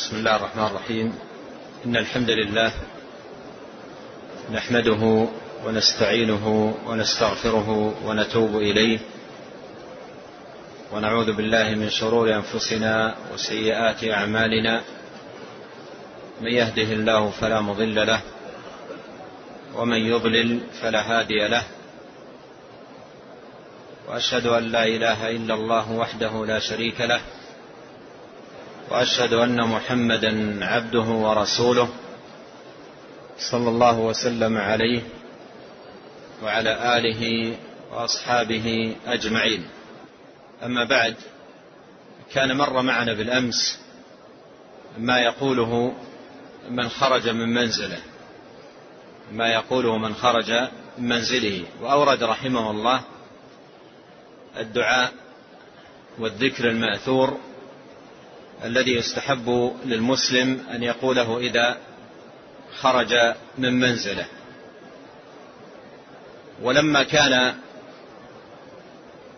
بسم الله الرحمن الرحيم. إن الحمد لله نحمده ونستعينه ونستغفره ونتوب إليه. ونعوذ بالله من شرور أنفسنا وسيئات أعمالنا. من يهده الله فلا مضل له ومن يضلل فلا هادي له. وأشهد أن لا إله إلا الله وحده لا شريك له. وأشهد أن محمدا عبده ورسوله صلى الله وسلم عليه وعلى آله وأصحابه أجمعين. أما بعد كان مر معنا بالأمس ما يقوله من خرج من منزله ما يقوله من خرج من منزله. وأورد رحمه الله الدعاء والذكر المأثور الذي يستحب للمسلم أن يقوله إذا خرج من منزله. ولما كان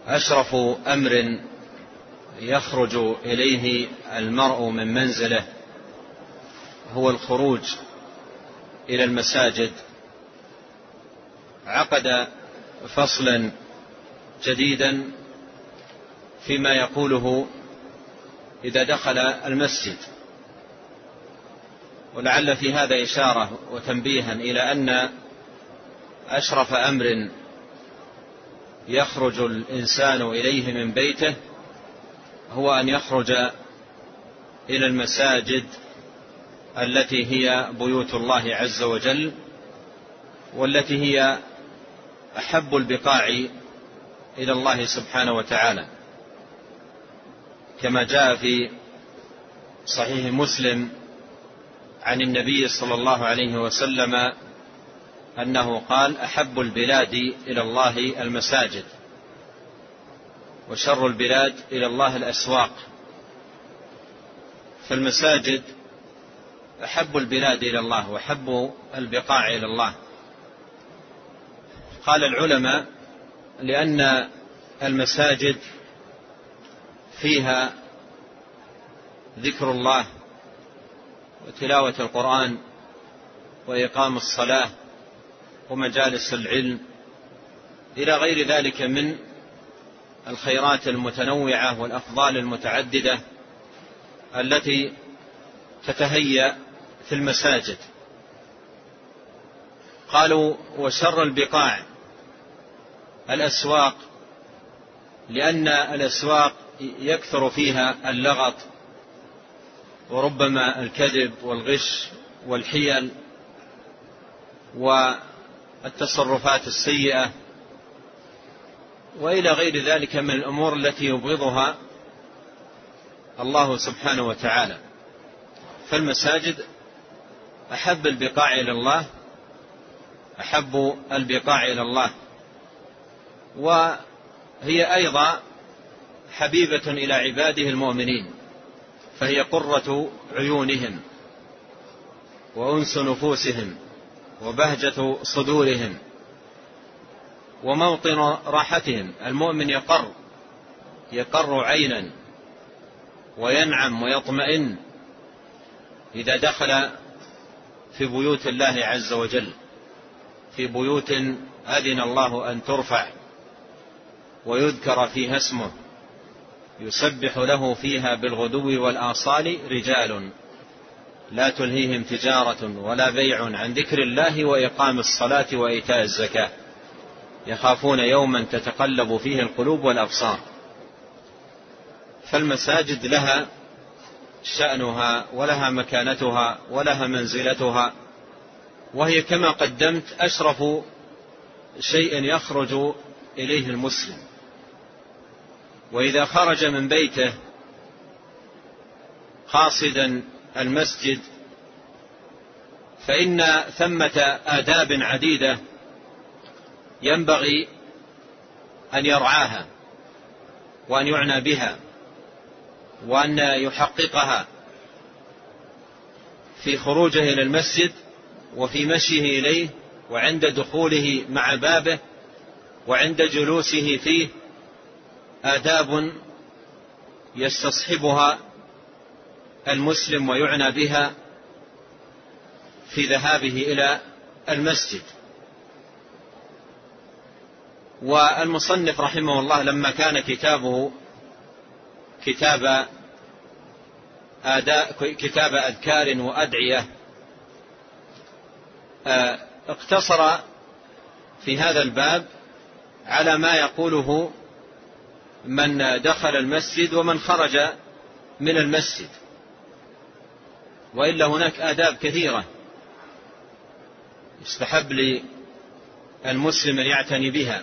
أشرف أمر يخرج إليه المرء من منزله هو الخروج إلى المساجد عقد فصلا جديدا فيما يقوله إذا دخل المسجد. ولعل في هذا إشارة وتنبيها إلى أن أشرف أمر يخرج الإنسان إليه من بيته هو أن يخرج إلى المساجد التي هي بيوت الله عز وجل والتي هي أحب البقاع إلى الله سبحانه وتعالى. كما جاء في صحيح مسلم عن النبي صلى الله عليه وسلم أنه قال أحب البلاد إلى الله المساجد وشر البلاد إلى الله الأسواق. فالمساجد أحب البلاد إلى الله وأحب البقاع إلى الله. قال العلماء لأن المساجد فيها ذكر الله وتلاوة القرآن وإقام الصلاة ومجالس العلم إلى غير ذلك من الخيرات المتنوعة والأفضال المتعددة التي تتهيأ في المساجد. قالوا وشر البقاع الأسواق لأن الأسواق يكثر فيها اللغط وربما الكذب والغش والحيل والتصرفات السيئة وإلى غير ذلك من الأمور التي يبغضها الله سبحانه وتعالى. فالمساجد أحب البقاع إلى الله أحب البقاع إلى الله وهي أيضا حبيبة إلى عباده المؤمنين فهي قرة عيونهم وأنس نفوسهم وبهجة صدورهم وموطن راحتهم. المؤمن يقر يقر عينا وينعم ويطمئن إذا دخل في بيوت الله عز وجل في بيوت أذن الله أن ترفع ويذكر فيها اسمه. يسبح له فيها بالغدو والآصال رجال. لا تلهيهم تجارة ولا بيع عن ذكر الله وإقام الصلاة وإيتاء الزكاة. يخافون يوما تتقلب فيه القلوب والأبصار. فالمساجد لها شأنها ولها مكانتها ولها منزلتها. وهي كما قدمت أشرف شيء يخرج إليه المسلم. وإذا خرج من بيته قاصدا المسجد فإن ثمة آداب عديدة ينبغي أن يرعاها وأن يعنى بها وأن يحققها في خروجه إلى المسجد وفي مشيه إليه وعند دخوله مع بابه وعند جلوسه فيه آداب يستصحبها المسلم ويعنى بها في ذهابه إلى المسجد. والمصنف رحمه الله لما كان كتابه كتاب آداء كتاب أذكار وأدعية آه، اقتصر في هذا الباب على ما يقوله من دخل المسجد ومن خرج من المسجد. وإلا هناك آداب كثيرة يستحب للمسلم أن يعتني بها.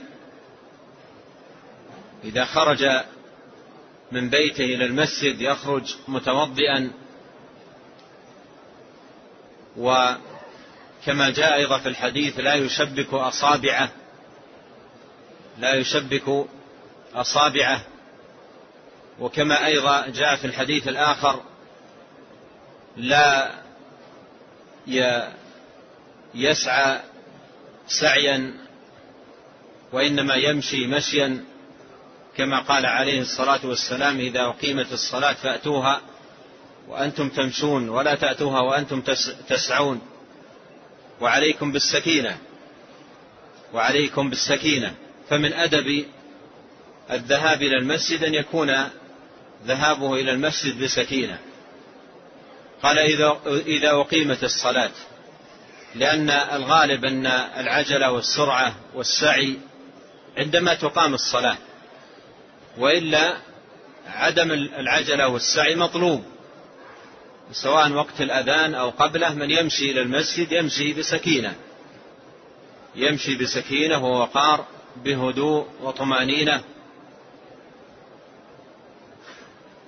إذا خرج من بيته إلى المسجد يخرج متوضئا وكما جاء أيضا في الحديث لا يشبك أصابعه لا يشبك أصابعه وكما أيضا جاء في الحديث الآخر لا يسعى سعيا وإنما يمشي مشيا كما قال عليه الصلاة والسلام إذا أقيمت الصلاة فأتوها وأنتم تمشون ولا تأتوها وأنتم تسعون. وعليكم بالسكينة وعليكم بالسكينة. فمن أدب الذهاب إلى المسجد أن يكون ذهابه إلى المسجد بسكينة. قال إذا إذا أقيمت الصلاة لأن الغالب أن العجلة والسرعة والسعي عندما تقام الصلاة وإلا عدم العجلة والسعي مطلوب سواء وقت الأذان أو قبله من يمشي إلى المسجد يمشي بسكينة. يمشي بسكينة ووقار بهدوء وطمأنينة.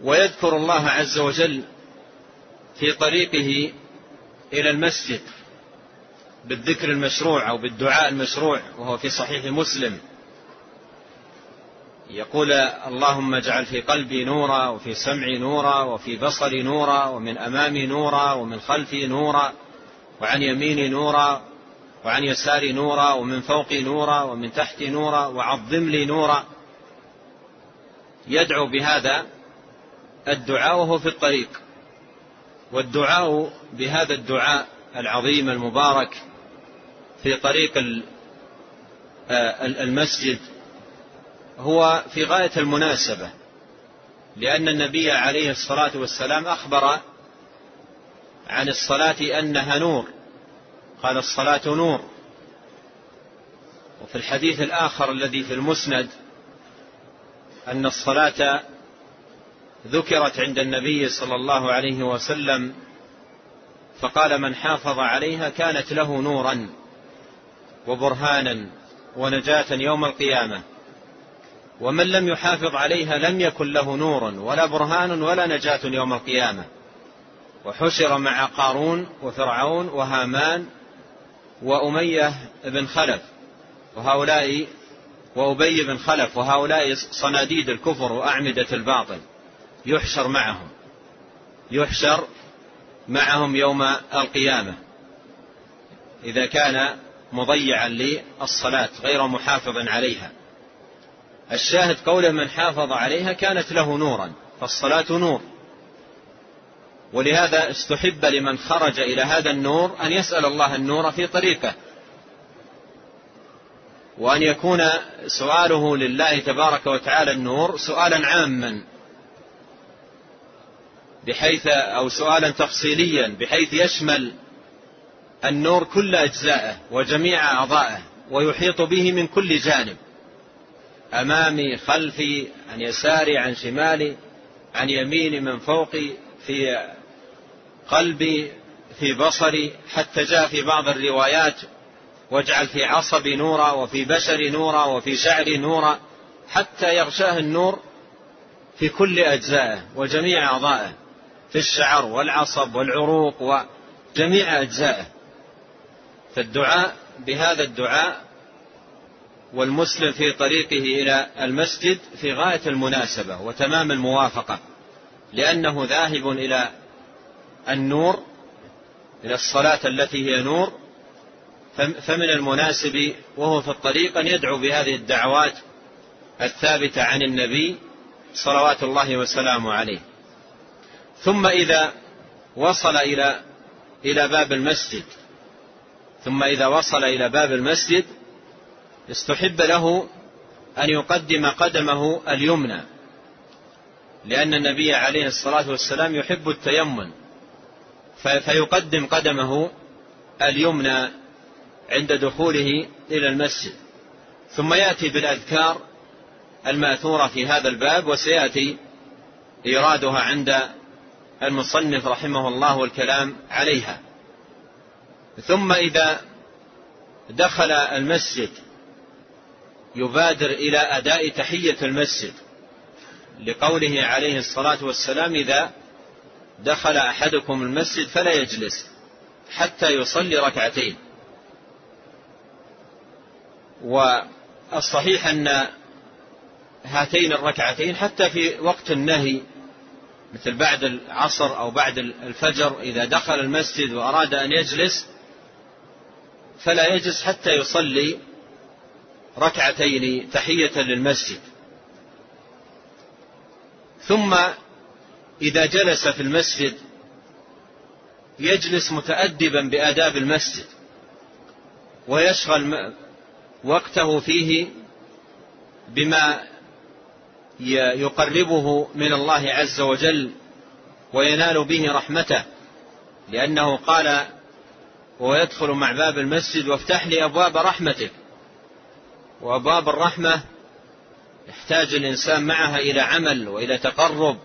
ويذكر الله عز وجل في طريقه إلى المسجد بالذكر المشروع أو بالدعاء المشروع وهو في صحيح مسلم. يقول اللهم اجعل في قلبي نورا وفي سمعي نورا وفي بصري نورا ومن أمامي نورا ومن خلفي نورا وعن يميني نورا وعن يساري نورا ومن فوقي نورا ومن تحتي نورا وعظم لي نورا. يدعو بهذا الدعاء وهو في الطريق. والدعاء بهذا الدعاء العظيم المبارك في طريق آه، المسجد هو في غاية المناسبة لأن النبي عليه الصلاة والسلام أخبر عن الصلاة أنها نور. قال الصلاة نور. وفي الحديث الآخر الذي في المسند أن الصلاة ذكرت عند النبي صلى الله عليه وسلم فقال من حافظ عليها كانت له نورا وبرهانا ونجاة يوم القيامة. ومن لم يحافظ عليها لم يكن له نور ولا برهان ولا نجاة يوم القيامة. وحشر مع قارون وفرعون وهامان وأمية بن خلف وهؤلاء وأبي بن خلف وهؤلاء صناديد الكفر وأعمدة الباطل. يحشر معهم. يحشر معهم يوم القيامة. إذا كان مضيعا للصلاة غير محافظ عليها. الشاهد قوله من حافظ عليها كانت له نورا فالصلاة نور. ولهذا استحب لمن خرج إلى هذا النور أن يسأل الله النور في طريقه. وأن يكون سؤاله لله تبارك وتعالى النور سؤالا عاما. بحيث أو سؤالا تفصيليا بحيث يشمل النور كل أجزائه وجميع أعضائه ويحيط به من كل جانب. أمامي خلفي عن يساري عن شمالي عن يميني من فوقي في قلبي في بصري حتى جاء في بعض الروايات واجعل في عصبي نورا وفي بشري نورا وفي شعري نورا حتى يغشاه النور في كل أجزائه وجميع أعضائه. في الشعر والعصب والعروق وجميع أجزائه. فالدعاء بهذا الدعاء والمسلم في طريقه إلى المسجد في غاية المناسبة وتمام الموافقة لأنه ذاهب إلى النور إلى الصلاة التي هي نور فمن المناسب وهو في الطريق أن يدعو بهذه الدعوات الثابتة عن النبي صلوات الله وسلامه عليه. ثم إذا وصل إلى إلى باب المسجد. ثم إذا وصل إلى باب المسجد استحب له أن يقدم قدمه اليمنى. لأن النبي عليه الصلاة والسلام يحب التيمن فيقدم قدمه اليمنى عند دخوله إلى المسجد. ثم يأتي بالأذكار المأثورة في هذا الباب وسيأتي إيرادها عند المصنف رحمه الله والكلام عليها. ثم إذا دخل المسجد يبادر إلى أداء تحية المسجد لقوله عليه الصلاة والسلام إذا دخل أحدكم المسجد فلا يجلس حتى يصلي ركعتين. والصحيح أن هاتين الركعتين حتى في وقت النهي مثل بعد العصر أو بعد الفجر إذا دخل المسجد وأراد أن يجلس فلا يجلس حتى يصلي ركعتين تحية للمسجد. ثم إذا جلس في المسجد يجلس متأدبا بآداب المسجد ويشغل وقته فيه بما يقربه من الله عز وجل وينال به رحمته لأنه قال ويدخل مع باب المسجد وافتح لي أبواب رحمتك. وأبواب الرحمة يحتاج الإنسان معها إلى عمل وإلى تقرب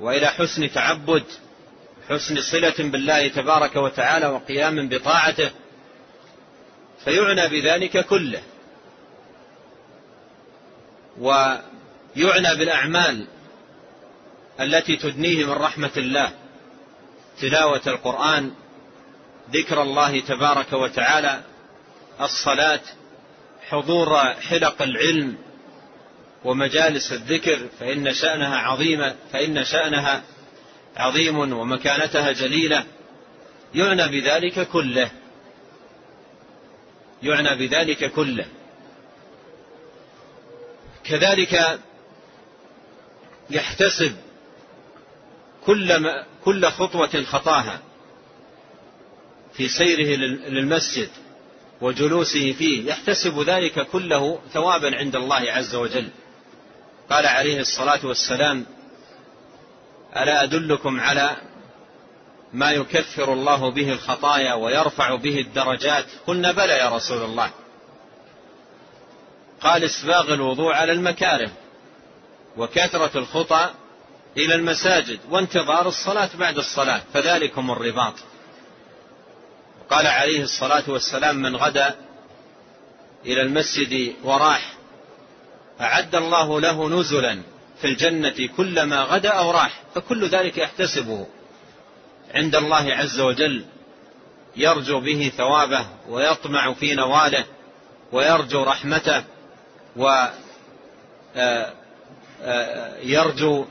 وإلى حسن تعبد حسن صلة بالله تبارك وتعالى وقيام بطاعته فيعنى بذلك كله. ويعنى بالأعمال التي تدنيه من رحمة الله. تلاوة القرآن ذكر الله تبارك وتعالى الصلاة حضور حلق العلم ومجالس الذكر فإن شأنها عظيمة فإن شأنها عظيم ومكانتها جليلة. يعنى بذلك كله. يعنى بذلك كله. كذلك يحتسب كل ما كل خطوة خطاها في سيره للمسجد وجلوسه فيه يحتسب ذلك كله ثوابا عند الله عز وجل. قال عليه الصلاة والسلام ألا أدلكم على ما يكفر الله به الخطايا ويرفع به الدرجات؟ قلنا بلى يا رسول الله. قال إسباغ الوضوء على المكاره. وكثرة الخطى إلى المساجد وانتظار الصلاة بعد الصلاة فذلكم الرباط. قال عليه الصلاة والسلام من غدا إلى المسجد وراح أعد الله له نزلا في الجنة كلما غدا أو راح فكل ذلك يحتسبه. عند الله عز وجل يرجو به ثوابه ويطمع في نواله ويرجو رحمته ويرجو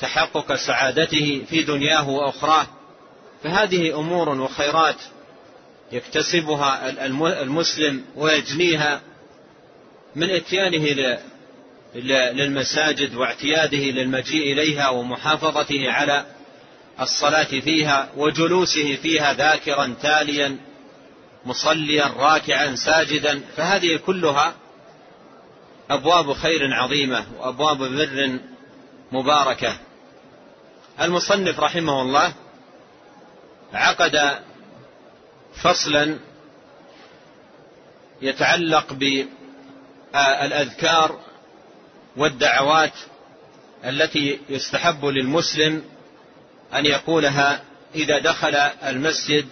تحقق سعادته في دنياه وأخراه. فهذه أمور وخيرات يكتسبها المسلم ويجنيها من إتيانه للمساجد واعتياده للمجيء إليها ومحافظته على الصلاة فيها وجلوسه فيها ذاكرا تاليا مصليا راكعا ساجدا. فهذه كلها أبواب خير عظيمة وأبواب بر مباركة. المصنف رحمه الله عقد فصلا يتعلق بالأذكار والدعوات التي يستحب للمسلم أن يقولها إذا دخل المسجد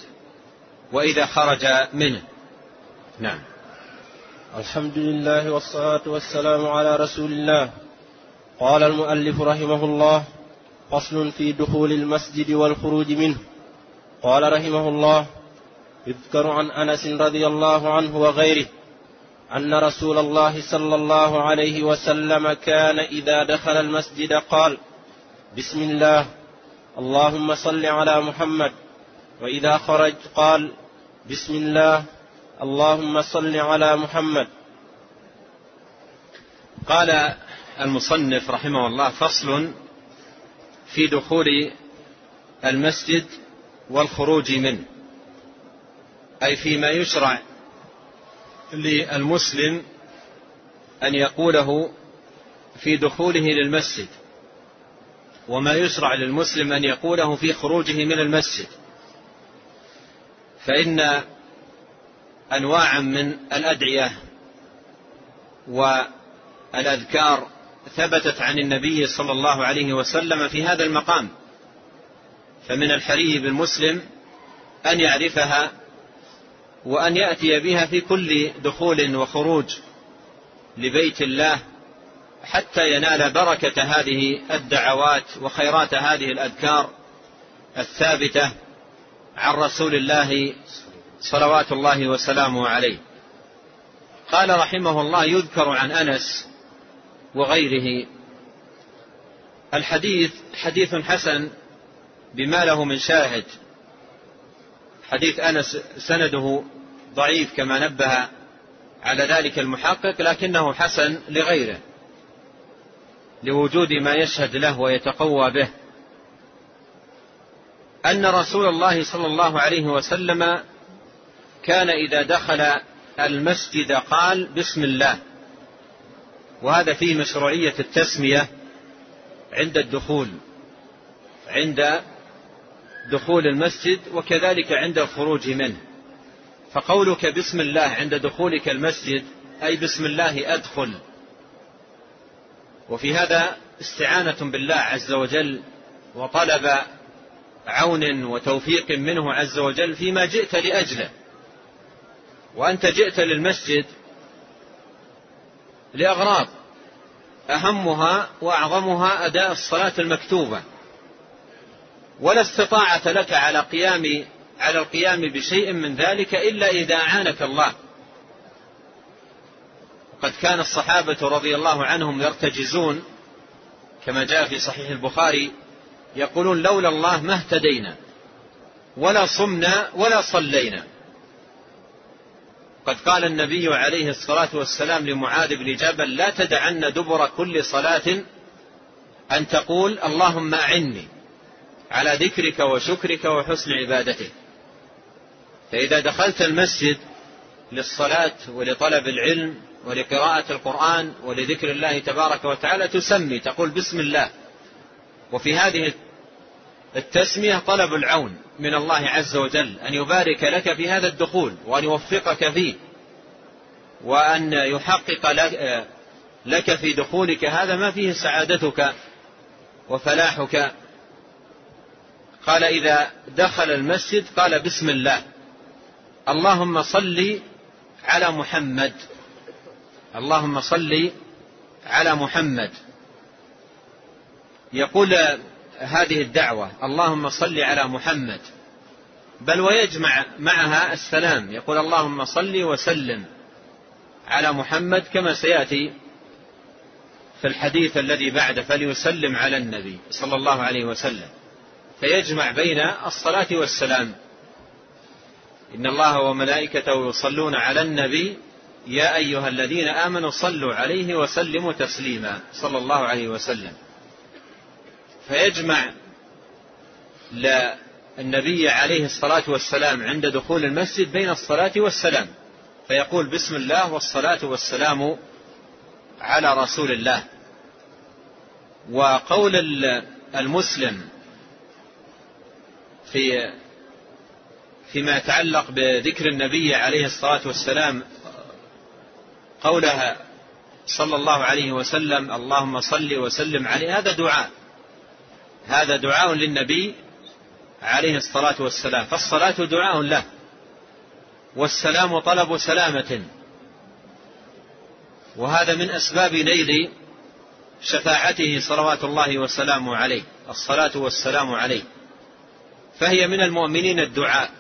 وإذا خرج منه. نعم. الحمد لله والصلاة والسلام على رسول الله. قال المؤلف رحمه الله فصل في دخول المسجد والخروج منه. قال رحمه الله يذكر عن أنس رضي الله عنه وغيره أن رسول الله صلى الله عليه وسلم كان إذا دخل المسجد قال بسم الله اللهم صل على محمد. وإذا خرج قال بسم الله اللهم صل على محمد. قال المصنف رحمه الله فصل في دخول المسجد والخروج منه أي فيما يشرع للمسلم أن يقوله في دخوله للمسجد وما يشرع للمسلم أن يقوله في خروجه من المسجد. فإن أنواعا من الأدعية والأذكار ثبتت عن النبي صلى الله عليه وسلم في هذا المقام. فمن الحري بالمسلم أن يعرفها وأن يأتي بها في كل دخول وخروج لبيت الله حتى ينال بركة هذه الدعوات وخيرات هذه الأذكار الثابتة عن رسول الله صلوات الله وسلامه عليه. قال رحمه الله يذكر عن أنس وغيره. الحديث حديث حسن بما له من شاهد. حديث أنس سنده ضعيف كما نبه على ذلك المحقق لكنه حسن لغيره لوجود ما يشهد له ويتقوى به. أن رسول الله صلى الله عليه وسلم كان إذا دخل المسجد قال بسم الله. وهذا فيه مشروعية التسمية عند الدخول عند دخول المسجد وكذلك عند الخروج منه. فقولك بسم الله عند دخولك المسجد أي بسم الله أدخل. وفي هذا استعانة بالله عز وجل وطلب عون وتوفيق منه عز وجل فيما جئت لأجله. وأنت جئت للمسجد لأغراض أهمها وأعظمها أداء الصلاة المكتوبة. ولا استطاعة لك على قيام على القيام بشيء من ذلك إلا إذا أعانك الله. وقد كان الصحابة رضي الله عنهم يرتجزون كما جاء في صحيح البخاري يقولون لولا الله ما اهتدينا ولا صمنا ولا صلينا. قد قال النبي عليه الصلاة والسلام لمعاذ بن جبل لا تدعن دبر كل صلاة أن تقول اللهم أعني على ذكرك وشكرك وحسن عبادتك. فإذا دخلت المسجد للصلاة ولطلب العلم ولقراءة القرآن ولذكر الله تبارك وتعالى تسمي تقول بسم الله. وفي هذه التسمية طلب العون. من الله عز وجل أن يبارك لك في هذا الدخول وأن يوفقك فيه وأن يحقق لك في دخولك. هذا ما فيه سعادتك وفلاحك. قال إذا دخل المسجد قال بسم الله. اللهم صل على محمد. اللهم صل على محمد. يقول هذه الدعوة اللهم صل على محمد. بل ويجمع معها السلام يقول اللهم صل وسلم على محمد كما سيأتي في الحديث الذي بعد فليسلم على النبي صلى الله عليه وسلم. فيجمع بين الصلاة والسلام. إن الله وملائكته يصلون على النبي يا أيها الذين آمنوا صلوا عليه وسلموا تسليما صلى الله عليه وسلم. فيجمع للنبي عليه الصلاة والسلام عند دخول المسجد بين الصلاة والسلام. فيقول بسم الله والصلاة والسلام على رسول الله. وقول المسلم في فيما يتعلق بذكر النبي عليه الصلاة والسلام قولها صلى الله عليه وسلم اللهم صل وسلم عليه هذا دعاء. هذا دعاء للنبي عليه الصلاة والسلام. فالصلاة دعاء له. والسلام طلب سلامة. وهذا من أسباب نيل شفاعته صلوات الله وسلامه عليه. الصلاة والسلام عليه. فهي من المؤمنين الدعاء.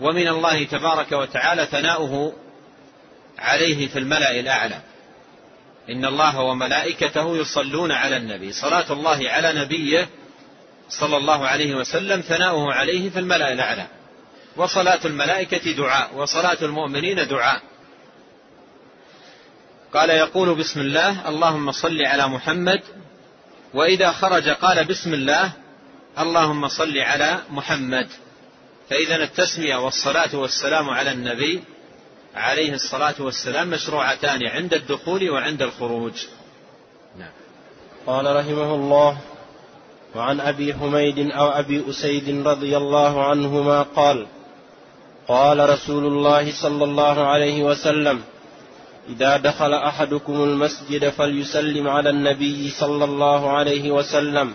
ومن الله تبارك وتعالى ثناؤه عليه في الملأ الأعلى. إن الله وملائكته يصلون على النبي صلاة الله على نبيه صلى الله عليه وسلم ثناؤه عليه في الملأ الأعلى. وصلاة الملائكة دعاء وصلاة المؤمنين دعاء. قال يقول بسم الله اللهم صل على محمد. وإذا خرج قال بسم الله اللهم صل على محمد. فإذا التسمية والصلاة والسلام على النبي عليه الصلاة والسلام مشروعتان عند الدخول وعند الخروج نعم. قال رحمه الله وعن أبي حميد أو أبي أسيد رضي الله عنهما قال قال رسول الله صلى الله عليه وسلم إذا دخل أحدكم المسجد فليسلم على النبي صلى الله عليه وسلم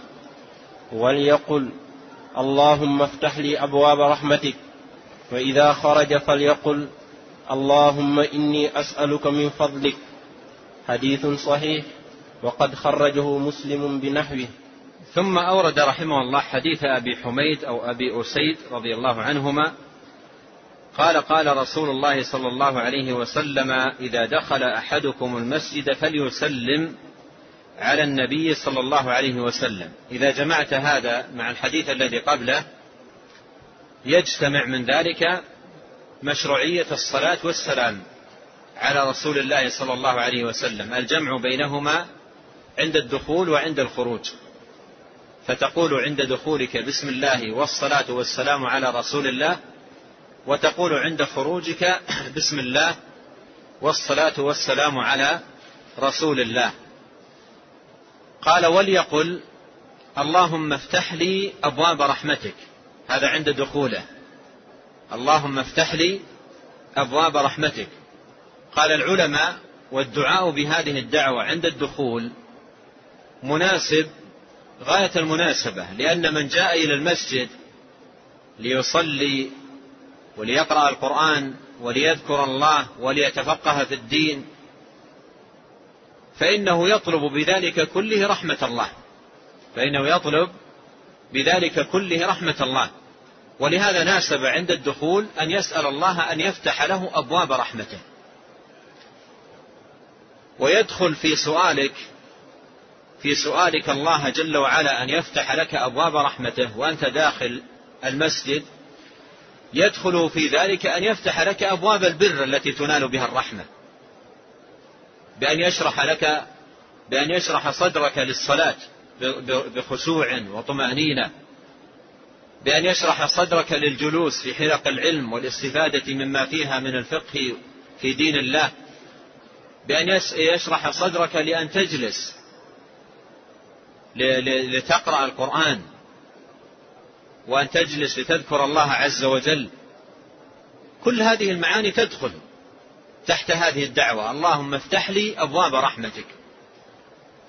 وليقل اللهم افتح لي أبواب رحمتك وإذا خرج فليقل اللهم إني أسألك من فضلك. حديث صحيح. وقد خرجه مسلم بنحوه. ثم أورد رحمه الله حديث أبي حميد أو أبي أسيد رضي الله عنهما. قال قال رسول الله صلى الله عليه وسلم إذا دخل أحدكم المسجد فليسلم على النبي صلى الله عليه وسلم. إذا جمعت هذا مع الحديث الذي قبله يجتمع من ذلك مشروعية الصلاة والسلام على رسول الله صلى الله عليه وسلم. الجمع بينهما عند الدخول وعند الخروج. فتقول عند دخولك بسم الله والصلاة والسلام على رسول الله وتقول عند خروجك بسم الله والصلاة والسلام على رسول الله. قال وليقل اللهم افتح لي أبواب رحمتك. هذا عند دخوله. اللهم افتح لي أبواب رحمتك. قال العلماء والدعاء بهذه الدعوة عند الدخول مناسب غاية المناسبة لأن من جاء إلى المسجد ليصلي وليقرأ القرآن وليذكر الله وليتفقه في الدين فإنه يطلب بذلك كله رحمة الله. فإنه يطلب بذلك كله رحمة الله. ولهذا ناسب عند الدخول أن يسأل الله أن يفتح له أبواب رحمته. ويدخل في سؤالك في سؤالك الله جل وعلا أن يفتح لك أبواب رحمته وأنت داخل المسجد يدخل في ذلك أن يفتح لك أبواب البر التي تنال بها الرحمة. بأن يشرح لك بأن يشرح صدرك للصلاة بخشوع وطمأنينة. بأن يشرح صدرك للجلوس في حلق العلم والاستفادة مما فيها من الفقه في دين الله. بأن يشرح صدرك لأن تجلس. لتقرأ القرآن. وأن تجلس لتذكر الله عز وجل. كل هذه المعاني تدخل تحت هذه الدعوة. اللهم افتح لي أبواب رحمتك.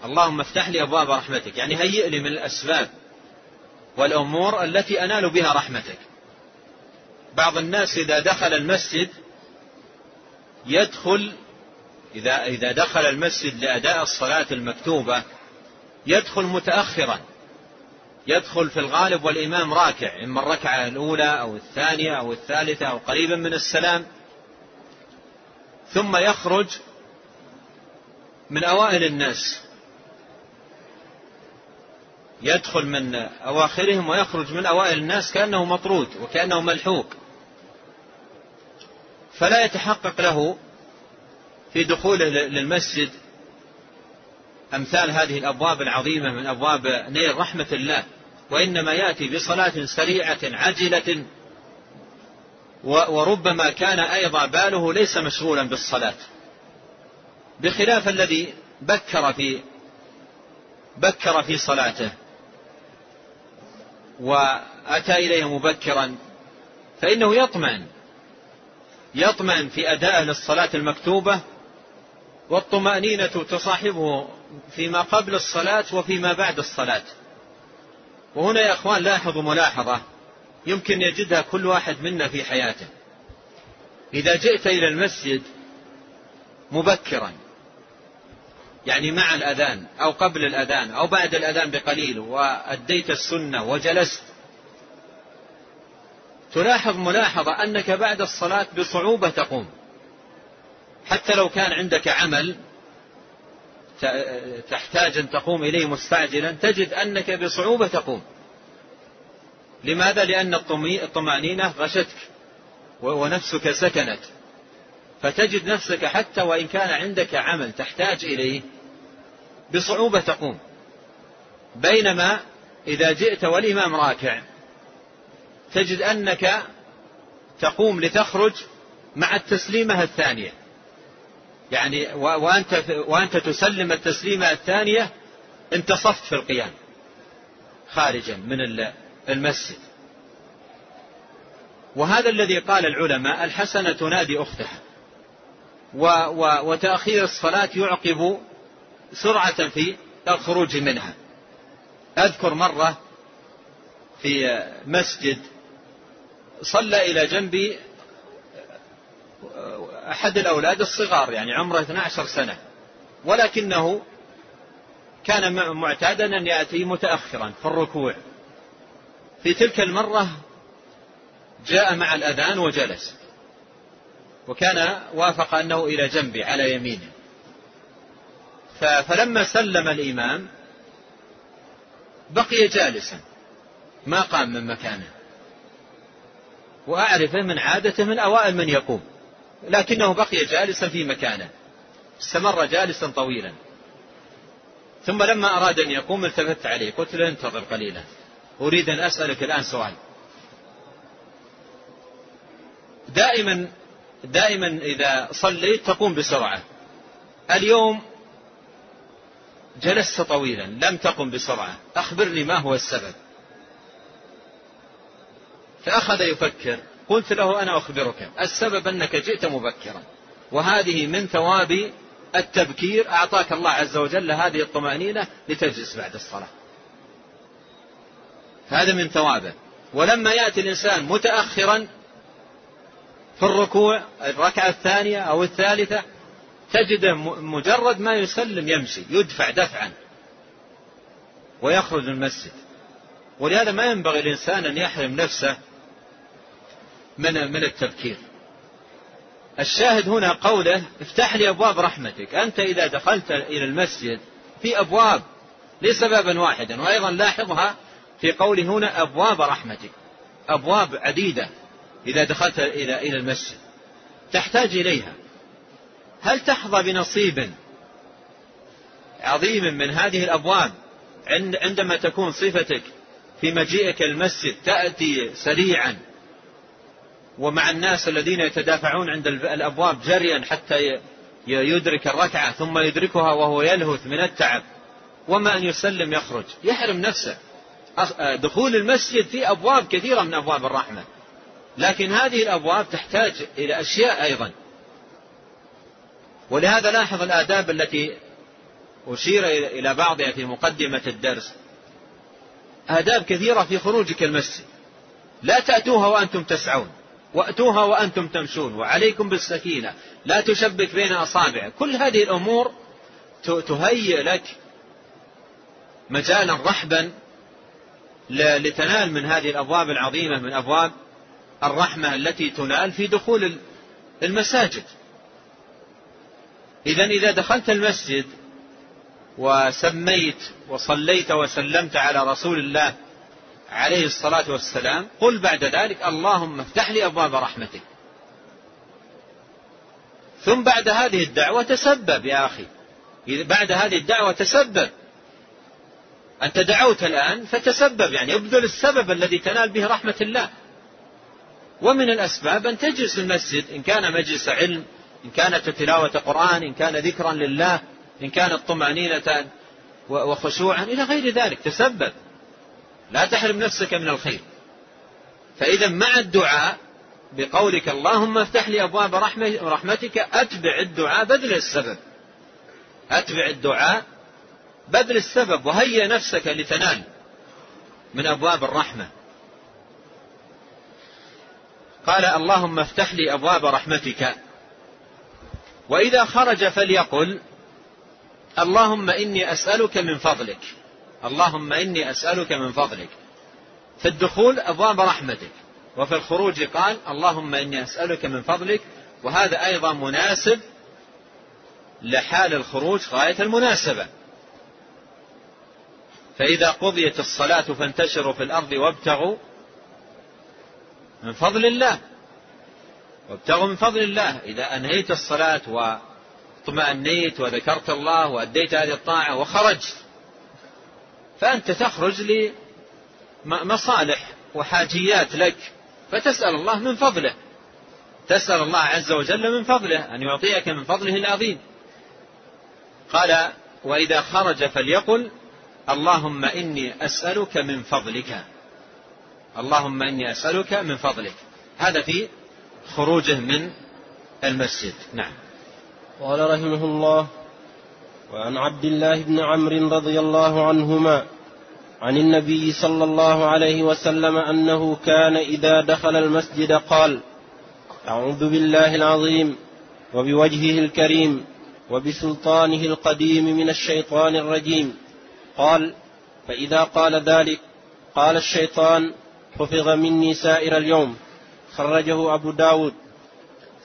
اللهم افتح لي أبواب رحمتك. يعني هيئ لي من الأسباب. والأمور التي أنال بها رحمتك. بعض الناس إذا دخل المسجد يدخل إذا إذا دخل المسجد لأداء الصلاة المكتوبة يدخل متأخرا. يدخل في الغالب والإمام راكع إما الركعة الأولى أو الثانية أو الثالثة أو قريبا من السلام. ثم يخرج من أوائل الناس. يدخل من أواخرهم ويخرج من أوائل الناس كأنه مطرود وكأنه ملحوق. فلا يتحقق له في دخوله للمسجد أمثال هذه الأبواب العظيمة من أبواب نيل رحمة الله وإنما يأتي بصلاة سريعة عجلة وربما كان أيضا باله ليس مشغولا بالصلاة. بخلاف الذي بكر في بكر في صلاته. وأتى إليه مبكرا فإنه يطمئن يطمئن في أداء للصلاة المكتوبة والطمأنينة تصاحبه فيما قبل الصلاة وفيما بعد الصلاة. وهنا يا أخوان لاحظوا ملاحظة يمكن يجدها كل واحد منا في حياته. إذا جئت إلى المسجد مبكرا يعني مع الأذان أو قبل الأذان أو بعد الأذان بقليل وأديت السنة وجلست. تلاحظ ملاحظة أنك بعد الصلاة بصعوبة تقوم. حتى لو كان عندك عمل تحتاج أن تقوم إليه مستعجلا تجد أنك بصعوبة تقوم. لماذا؟ لأن الطمأنينة غشتك ونفسك سكنت. فتجد نفسك حتى وإن كان عندك عمل تحتاج إليه بصعوبة تقوم. بينما إذا جئت والإمام راكع تجد أنك تقوم لتخرج مع التسليمة الثانية. يعني وأنت, وأنت تسلم التسليمة الثانية انتصفت في القيام خارجا من المسجد. وهذا الذي قال العلماء الحسنة تنادي أختها. و و وتأخير الصلاة يعقب سرعة في الخروج منها. أذكر مرة في مسجد صلى إلى جنبي أحد الأولاد الصغار يعني عمره 12 سنة ولكنه كان معتادا أن يأتي متأخرا في الركوع. في تلك المرة جاء مع الأذان وجلس. وكان وافق أنه إلى جنبي على يمينه. فلما سلم الإمام بقي جالسا ما قام من مكانه. وأعرفه من عادته من أوائل من يقوم لكنه بقي جالسا في مكانه. استمر جالسا طويلا. ثم لما أراد أن يقوم التفت عليه قلت له انتظر قليلا أريد أن أسألك الآن سؤال. دائما دائما إذا صليت تقوم بسرعة. اليوم جلست طويلا لم تقم بسرعة. أخبرني ما هو السبب. فأخذ يفكر قلت له أنا أخبرك. السبب أنك جئت مبكرا وهذه من ثواب التبكير. أعطاك الله عز وجل هذه الطمأنينة لتجلس بعد الصلاة. هذا من ثوابه. ولما يأتي الإنسان متأخرا في الركوع الركعة الثانية أو الثالثة تجده مجرد ما يسلم يمشي يدفع دفعا ويخرج من المسجد. ولهذا ما ينبغي الإنسان أن يحرم نفسه من من التبكير. الشاهد هنا قوله افتح لي أبواب رحمتك. أنت إذا دخلت إلى المسجد في أبواب ليس بابا واحدا وأيضا لاحظها في قوله هنا أبواب رحمتك. أبواب عديدة. إذا دخلت إلى إلى المسجد. تحتاج إليها. هل تحظى بنصيب عظيم من هذه الأبواب عندما تكون صفتك في مجيئك المسجد تأتي سريعا ومع الناس الذين يتدافعون عند الأبواب جريا حتى يدرك الركعة ثم يدركها وهو يلهث من التعب. وما أن يسلم يخرج. يحرم نفسه. دخول المسجد في أبواب كثيرة من أبواب الرحمة. لكن هذه الأبواب تحتاج إلى أشياء أيضا. ولهذا لاحظ الآداب التي أشير إلى بعضها في مقدمة الدرس. آداب كثيرة في خروجك المسجد. لا تأتوها وأنتم تسعون وأتوها وأنتم تمشون وعليكم بالسكينة لا تشبك بين أصابع. كل هذه الأمور تهيئ لك مجالا رحبا لتنال من هذه الأبواب العظيمة من أبواب الرحمة التي تنال في دخول المساجد. إذا إذا دخلت المسجد وسميت وصليت وسلمت على رسول الله عليه الصلاة والسلام قل بعد ذلك اللهم افتح لي أبواب رحمتك. ثم بعد هذه الدعوة تسبب يا أخي. بعد هذه الدعوة تسبب. أنت دعوت الآن فتسبب يعني ابذل السبب الذي تنال به رحمة الله. ومن الأسباب أن تجلس المسجد إن كان مجلس علم إن كانت تلاوة قرآن إن كان ذكرا لله إن كانت طمأنينة وخشوعا إلى غير ذلك. تسبب. لا تحرم نفسك من الخير. فإذا مع الدعاء بقولك اللهم افتح لي أبواب رحمتك أتبع الدعاء بذل السبب. أتبع الدعاء بذل السبب وهيئ نفسك لتنال من أبواب الرحمة. قال اللهم افتح لي أبواب رحمتك. وإذا خرج فليقل اللهم إني أسألك من فضلك. اللهم إني أسألك من فضلك. في الدخول أبواب رحمتك. وفي الخروج قال اللهم إني أسألك من فضلك. وهذا أيضا مناسب لحال الخروج غاية المناسبة. فإذا قضيت الصلاة فانتشروا في الأرض وابتغوا من فضل الله. وابتغوا من فضل الله. إذا أنهيت الصلاة واطمأنيت وذكرت الله وأديت هذه الطاعة وخرجت فأنت تخرج مصالح وحاجيات لك فتسأل الله من فضله. تسأل الله عز وجل من فضله أن يعطيك من فضله العظيم. قال وإذا خرج فليقل اللهم إني أسألك من فضلك. اللهم إني أسألك من فضلك. هذا في خروجه من المسجد. نعم. قال رحمه الله وعن عبد الله بن عمرو رضي الله عنهما عن النبي صلى الله عليه وسلم أنه كان إذا دخل المسجد قال أعوذ بالله العظيم وبوجهه الكريم وبسلطانه القديم من الشيطان الرجيم. قال فإذا قال ذلك قال الشيطان حفظ مني سائر اليوم. خرجه أبو داود.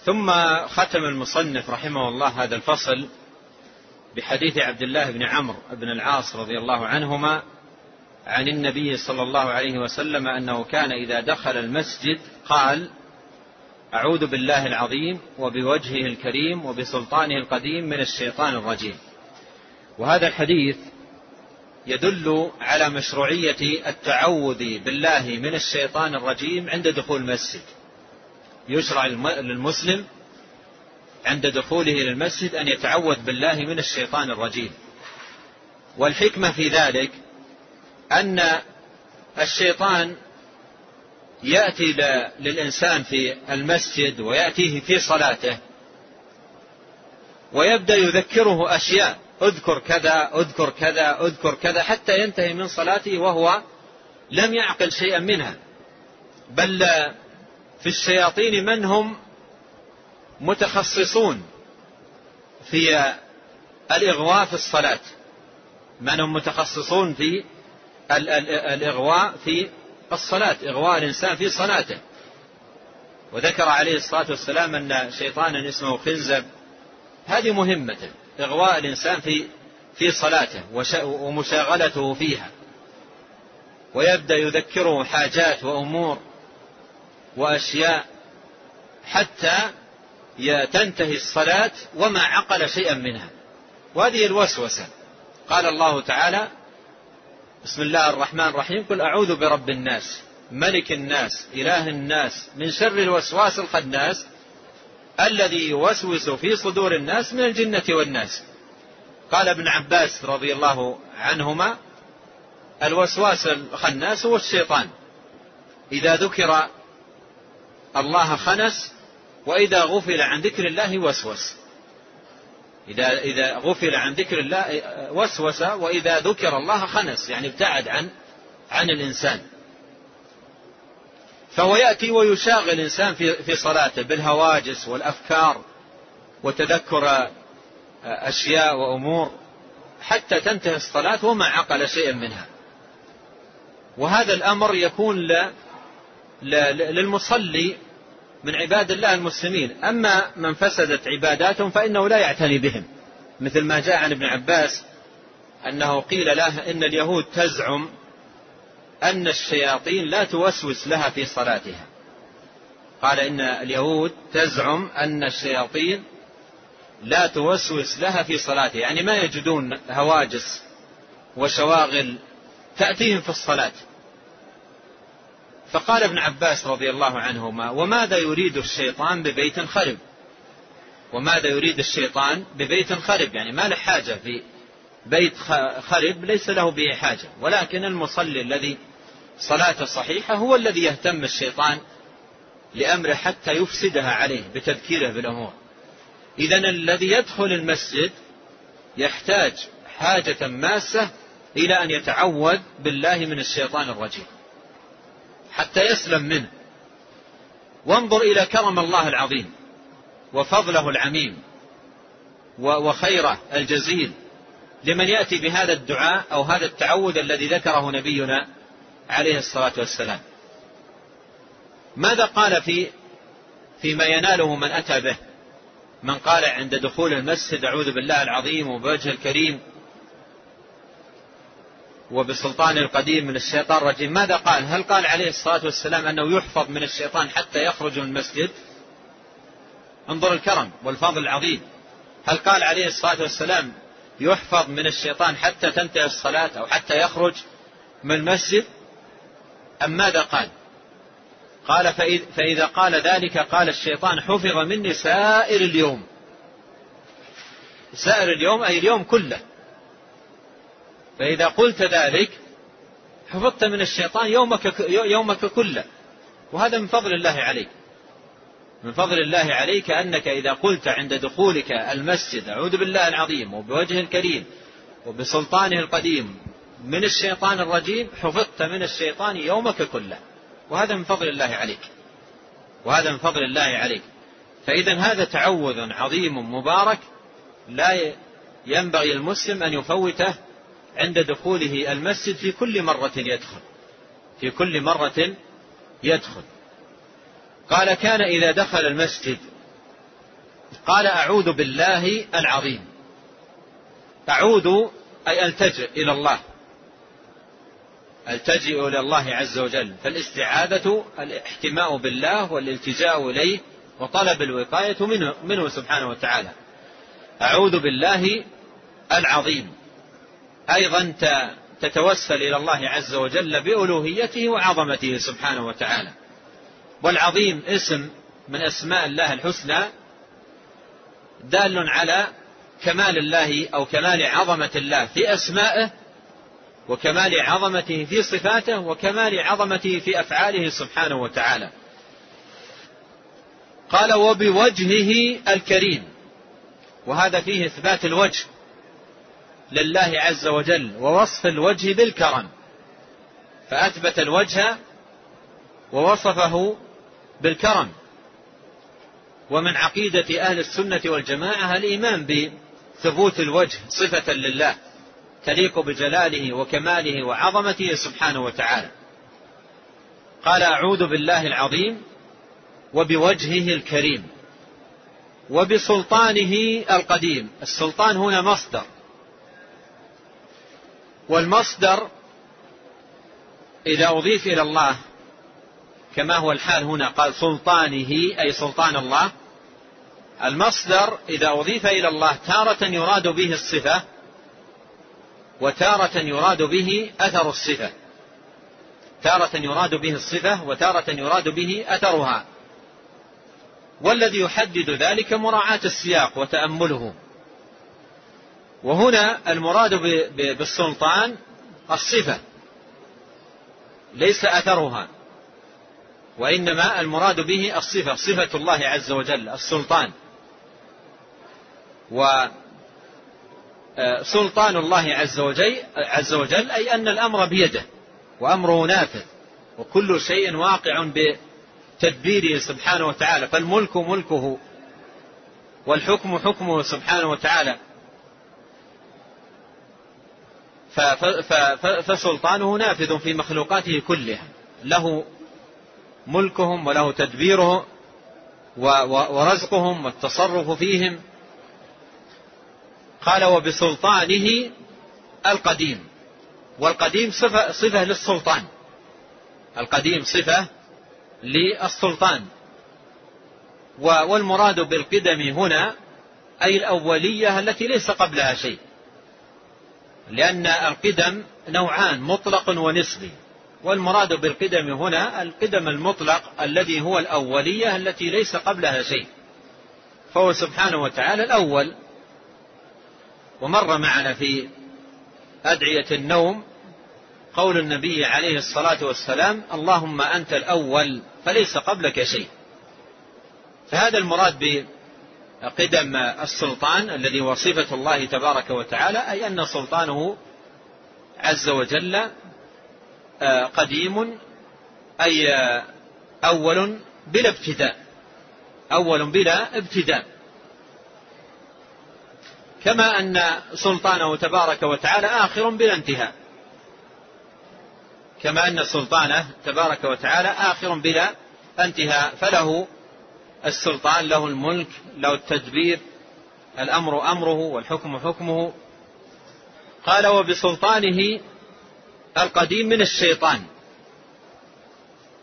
ثم ختم المصنف رحمه الله هذا الفصل بحديث عبد الله بن عمرو بن العاص رضي الله عنهما عن النبي صلى الله عليه وسلم أنه كان إذا دخل المسجد قال أعوذ بالله العظيم وبوجهه الكريم وبسلطانه القديم من الشيطان الرجيم. وهذا الحديث يدل على مشروعية التعوذ بالله من الشيطان الرجيم عند دخول المسجد. يشرع للمسلم عند دخوله إلى المسجد أن يتعوذ بالله من الشيطان الرجيم. والحكمة في ذلك أن الشيطان يأتي للإنسان في المسجد ويأتيه في صلاته ويبدأ يذكره أشياء اذكر كذا اذكر كذا اذكر كذا حتى ينتهي من صلاته وهو لم يعقل شيئا منها. بل في الشياطين من هم متخصصون في الإغواء في الصلاة؟ من هم متخصصون في الإغواء في الصلاة؟ إغواء الإنسان في صلاته. وذكر عليه الصلاة والسلام أن شيطانا اسمه خنزب. هذه مهمته إغواء الإنسان في في صلاته ومشاغلته فيها. ويبدأ يذكره حاجات وأمور وأشياء حتى تنتهي الصلاة وما عقل شيئا منها. وهذه الوسوسة. قال الله تعالى بسم الله الرحمن الرحيم. قل أعوذ برب الناس ملك الناس إله الناس من شر الوسواس الخناس الذي يوسوس في صدور الناس من الجنة والناس. قال ابن عباس رضي الله عنهما الوسواس الخناس هو الشيطان. إذا ذكر الله خنس وإذا غفل عن ذكر الله وسوس. إذا إذا غفل عن ذكر الله وسوس وإذا ذكر الله خنس يعني ابتعد عن عن الإنسان. فهو يأتي ويشاغل الإنسان في في صلاته بالهواجس والأفكار وتذكر أشياء وأمور حتى تنتهي الصلاة وما عقل شيئا منها. وهذا الأمر يكون للمصلي من عباد الله المسلمين. أما من فسدت عباداتهم فإنه لا يعتني بهم مثل ما جاء عن ابن عباس أنه قيل له إن اليهود تزعم أن الشياطين لا توسوس لها في صلاتها. قال إن اليهود تزعم أن الشياطين لا توسوس لها في صلاتها. يعني ما يجدون هواجس وشواغل تأتيهم في الصلاة. فقال ابن عباس رضي الله عنهما وماذا يريد الشيطان ببيت خرب؟ وماذا يريد الشيطان ببيت خرب؟ يعني ما له حاجة في بيت خرب ليس له به حاجة. ولكن المصلي الذي صلاته صحيحة هو الذي يهتم الشيطان لأمره حتى يفسدها عليه بتذكيره بالأمور. إذا الذي يدخل المسجد يحتاج حاجة ماسة إلى أن يتعوذ بالله من الشيطان الرجيم. حتى يسلم منه. وانظر إلى كرم الله العظيم وفضله العميم وخيره الجزيل لمن يأتي بهذا الدعاء أو هذا التعوذ الذي ذكره نبينا عليه الصلاة والسلام. ماذا قال في فيما يناله من أتى به؟ من قال عند دخول المسجد أعوذ بالله العظيم وبوجه الكريم وبسلطان القديم من الشيطان الرجيم ماذا قال؟ هل قال عليه الصلاة والسلام أنه يحفظ من الشيطان حتى يخرج من المسجد؟ انظر الكرم والفضل العظيم. هل قال عليه الصلاة والسلام يحفظ من الشيطان حتى تنتهي الصلاة أو حتى يخرج من المسجد؟ أم ماذا قال؟ قال فإذا قال ذلك قال الشيطان حفظ مني سائر اليوم. سائر اليوم أي اليوم كله. فإذا قلت ذلك حفظت من الشيطان يومك, يومك كله. وهذا من فضل الله عليك. من فضل الله عليك أنك إذا قلت عند دخولك المسجد أعوذ بالله العظيم وبوجه الكريم وبسلطانه القديم من الشيطان الرجيم حفظت من الشيطان يومك كله. وهذا من فضل الله عليك. وهذا من فضل الله عليك. فإذا هذا تعوذ عظيم مبارك لا ينبغي المسلم أن يفوته عند دخوله المسجد في كل مرة يدخل. في كل مرة يدخل. قال كان إذا دخل المسجد قال أعوذ بالله العظيم. أعوذ أي ألتجئ إلى الله. التجئ إلى الله عز وجل. فالاستعاذة الاحتماء بالله والالتجاء إليه وطلب الوقاية منه, منه سبحانه وتعالى. أعوذ بالله العظيم. أيضا تتوسل إلى الله عز وجل بألوهيته وعظمته سبحانه وتعالى. والعظيم اسم من أسماء الله الحسنى دال على كمال الله أو كمال عظمة الله في أسمائه وكمال عظمته في صفاته وكمال عظمته في أفعاله سبحانه وتعالى. قال وبوجهه الكريم. وهذا فيه إثبات الوجه لله عز وجل ووصف الوجه بالكرم. فأثبت الوجه ووصفه بالكرم. ومن عقيدة أهل السنة والجماعة الإيمان بثبوت الوجه صفة لله. تليق بجلاله وكماله وعظمته سبحانه وتعالى. قال أعوذ بالله العظيم وبوجهه الكريم وبسلطانه القديم. السلطان هنا مصدر. والمصدر إذا أضيف إلى الله كما هو الحال هنا قال سلطانه أي سلطان الله. المصدر إذا أضيف إلى الله تارة يراد به الصفة وتارة يراد به أثر الصفة. تارة يراد به الصفة وتارة يراد به أثرها. والذي يحدد ذلك مراعاة السياق وتأمله. وهنا المراد بالسلطان الصفة. ليس أثرها. وإنما المراد به الصفة صفة الله عز وجل السلطان. وسلطان آه، الله عز وجل, عز وجل أي أن الأمر بيده وأمره نافذ وكل شيء واقع بتدبيره سبحانه وتعالى. فالملك ملكه والحكم حكمه سبحانه وتعالى. فسلطانه نافذ في مخلوقاته كلها. له ملكهم وله تدبيره ورزقهم والتصرف فيهم قال وبسلطانه القديم. والقديم صفة, صفة للسلطان. القديم صفة للسلطان. والمراد بالقدم هنا أي الأولية التي ليس قبلها شيء. لأن القدم نوعان مطلق ونسبي. والمراد بالقدم هنا القدم المطلق الذي هو الأولية التي ليس قبلها شيء. فهو سبحانه وتعالى الأول. ومر معنا في أدعية النوم قول النبي عليه الصلاة والسلام اللهم أنت الأول فليس قبلك شيء. فهذا المراد بقدم السلطان الذي هو صفة الله تبارك وتعالى أي أن سلطانه عز وجل آه، قديم أي آه، أول بلا ابتداء أول بلا ابتداء. كما أن سلطانه تبارك وتعالى آخر بلا انتهاء. كما أن سلطانه تبارك وتعالى آخر بلا انتهاء. فله السلطان له الملك له التدبير الأمر أمره والحكم حكمه. قال وبسلطانه القديم من الشيطان.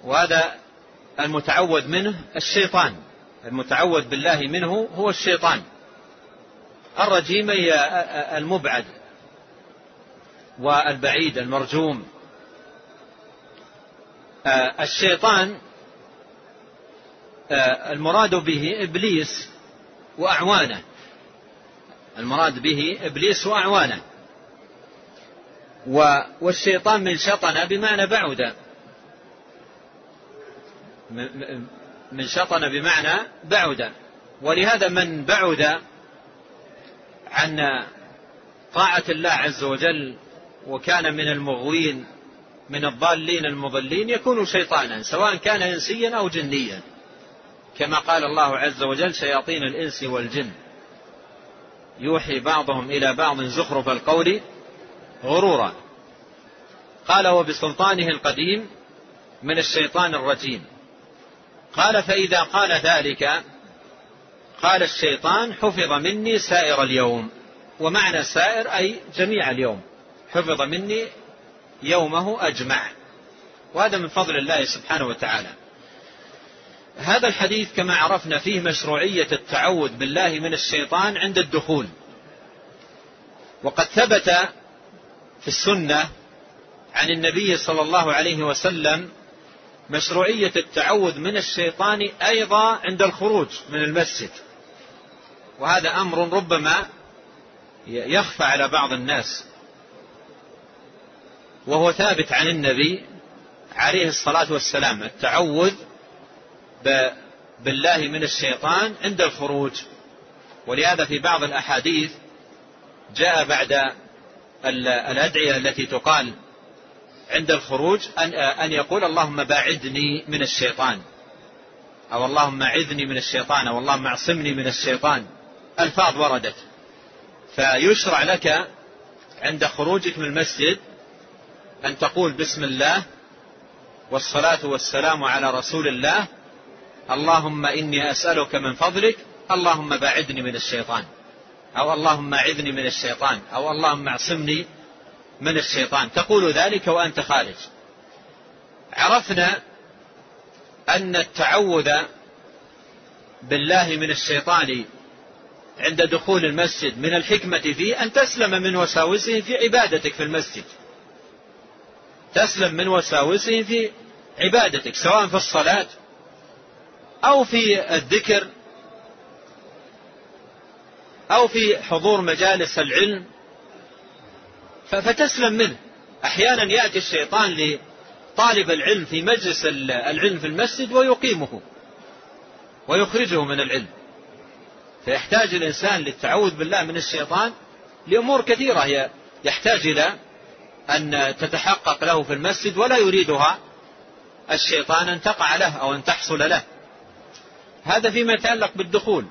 وهذا المتعوذ منه الشيطان. المتعوذ بالله منه هو الشيطان. الرجيم هي المبعد والبعيد المرجوم. آه، الشيطان آه، المراد به إبليس وأعوانه. المراد به إبليس وأعوانه. والشيطان من شطن بمعنى بعد من شطن بمعنى بعد ولهذا من بعد عن طاعة الله عز وجل وكان من المغوين من الضالين المضلين يكون شيطانا سواء كان إنسيا أو جنيا. كما قال الله عز وجل شياطين الإنس والجن يوحي بعضهم إلى بعض زخرف القول غرورا. قال وبسلطانه القديم من الشيطان الرجيم قال فإذا قال ذلك قال الشيطان حفظ مني سائر اليوم. ومعنى سائر أي جميع اليوم. حفظ مني يومه أجمع. وهذا من فضل الله سبحانه وتعالى. هذا الحديث كما عرفنا فيه مشروعية التعوذ بالله من الشيطان عند الدخول. وقد ثبت في السنة عن النبي صلى الله عليه وسلم مشروعية التعوذ من الشيطان أيضا عند الخروج من المسجد. وهذا أمر ربما يخفى على بعض الناس. وهو ثابت عن النبي عليه الصلاة والسلام التعوذ بالله من الشيطان عند الخروج. ولهذا في بعض الأحاديث جاء بعد الأدعية التي تقال عند الخروج أن, أن يقول اللهم باعدني من الشيطان. أو اللهم عذني من الشيطان أو اللهم اعصمني من الشيطان. ألفاظ وردت. فيشرع لك عند خروجك من المسجد أن تقول بسم الله والصلاة والسلام على رسول الله. اللهم إني أسألك من فضلك اللهم باعدني من الشيطان. أو اللهم أعذني من الشيطان أو اللهم اعصمني من الشيطان؟ تقول ذلك وأنت خارج. عرفنا أن التعوذ بالله من الشيطان عند دخول المسجد من الحكمة فيه أن تسلم من وساوسه في عبادتك في المسجد. تسلم من وساوسه في عبادتك سواء في الصلاة أو في الذكر أو في حضور مجالس العلم فتسلم منه. أحيانا يأتي الشيطان لطالب العلم في مجلس العلم في المسجد ويقيمه ويخرجه من العلم. فيحتاج الإنسان للتعوذ بالله من الشيطان لأمور كثيرة. يحتاج إلى أن تتحقق له في المسجد ولا يريدها الشيطان أن تقع له أو أن تحصل له. هذا فيما يتعلق بالدخول.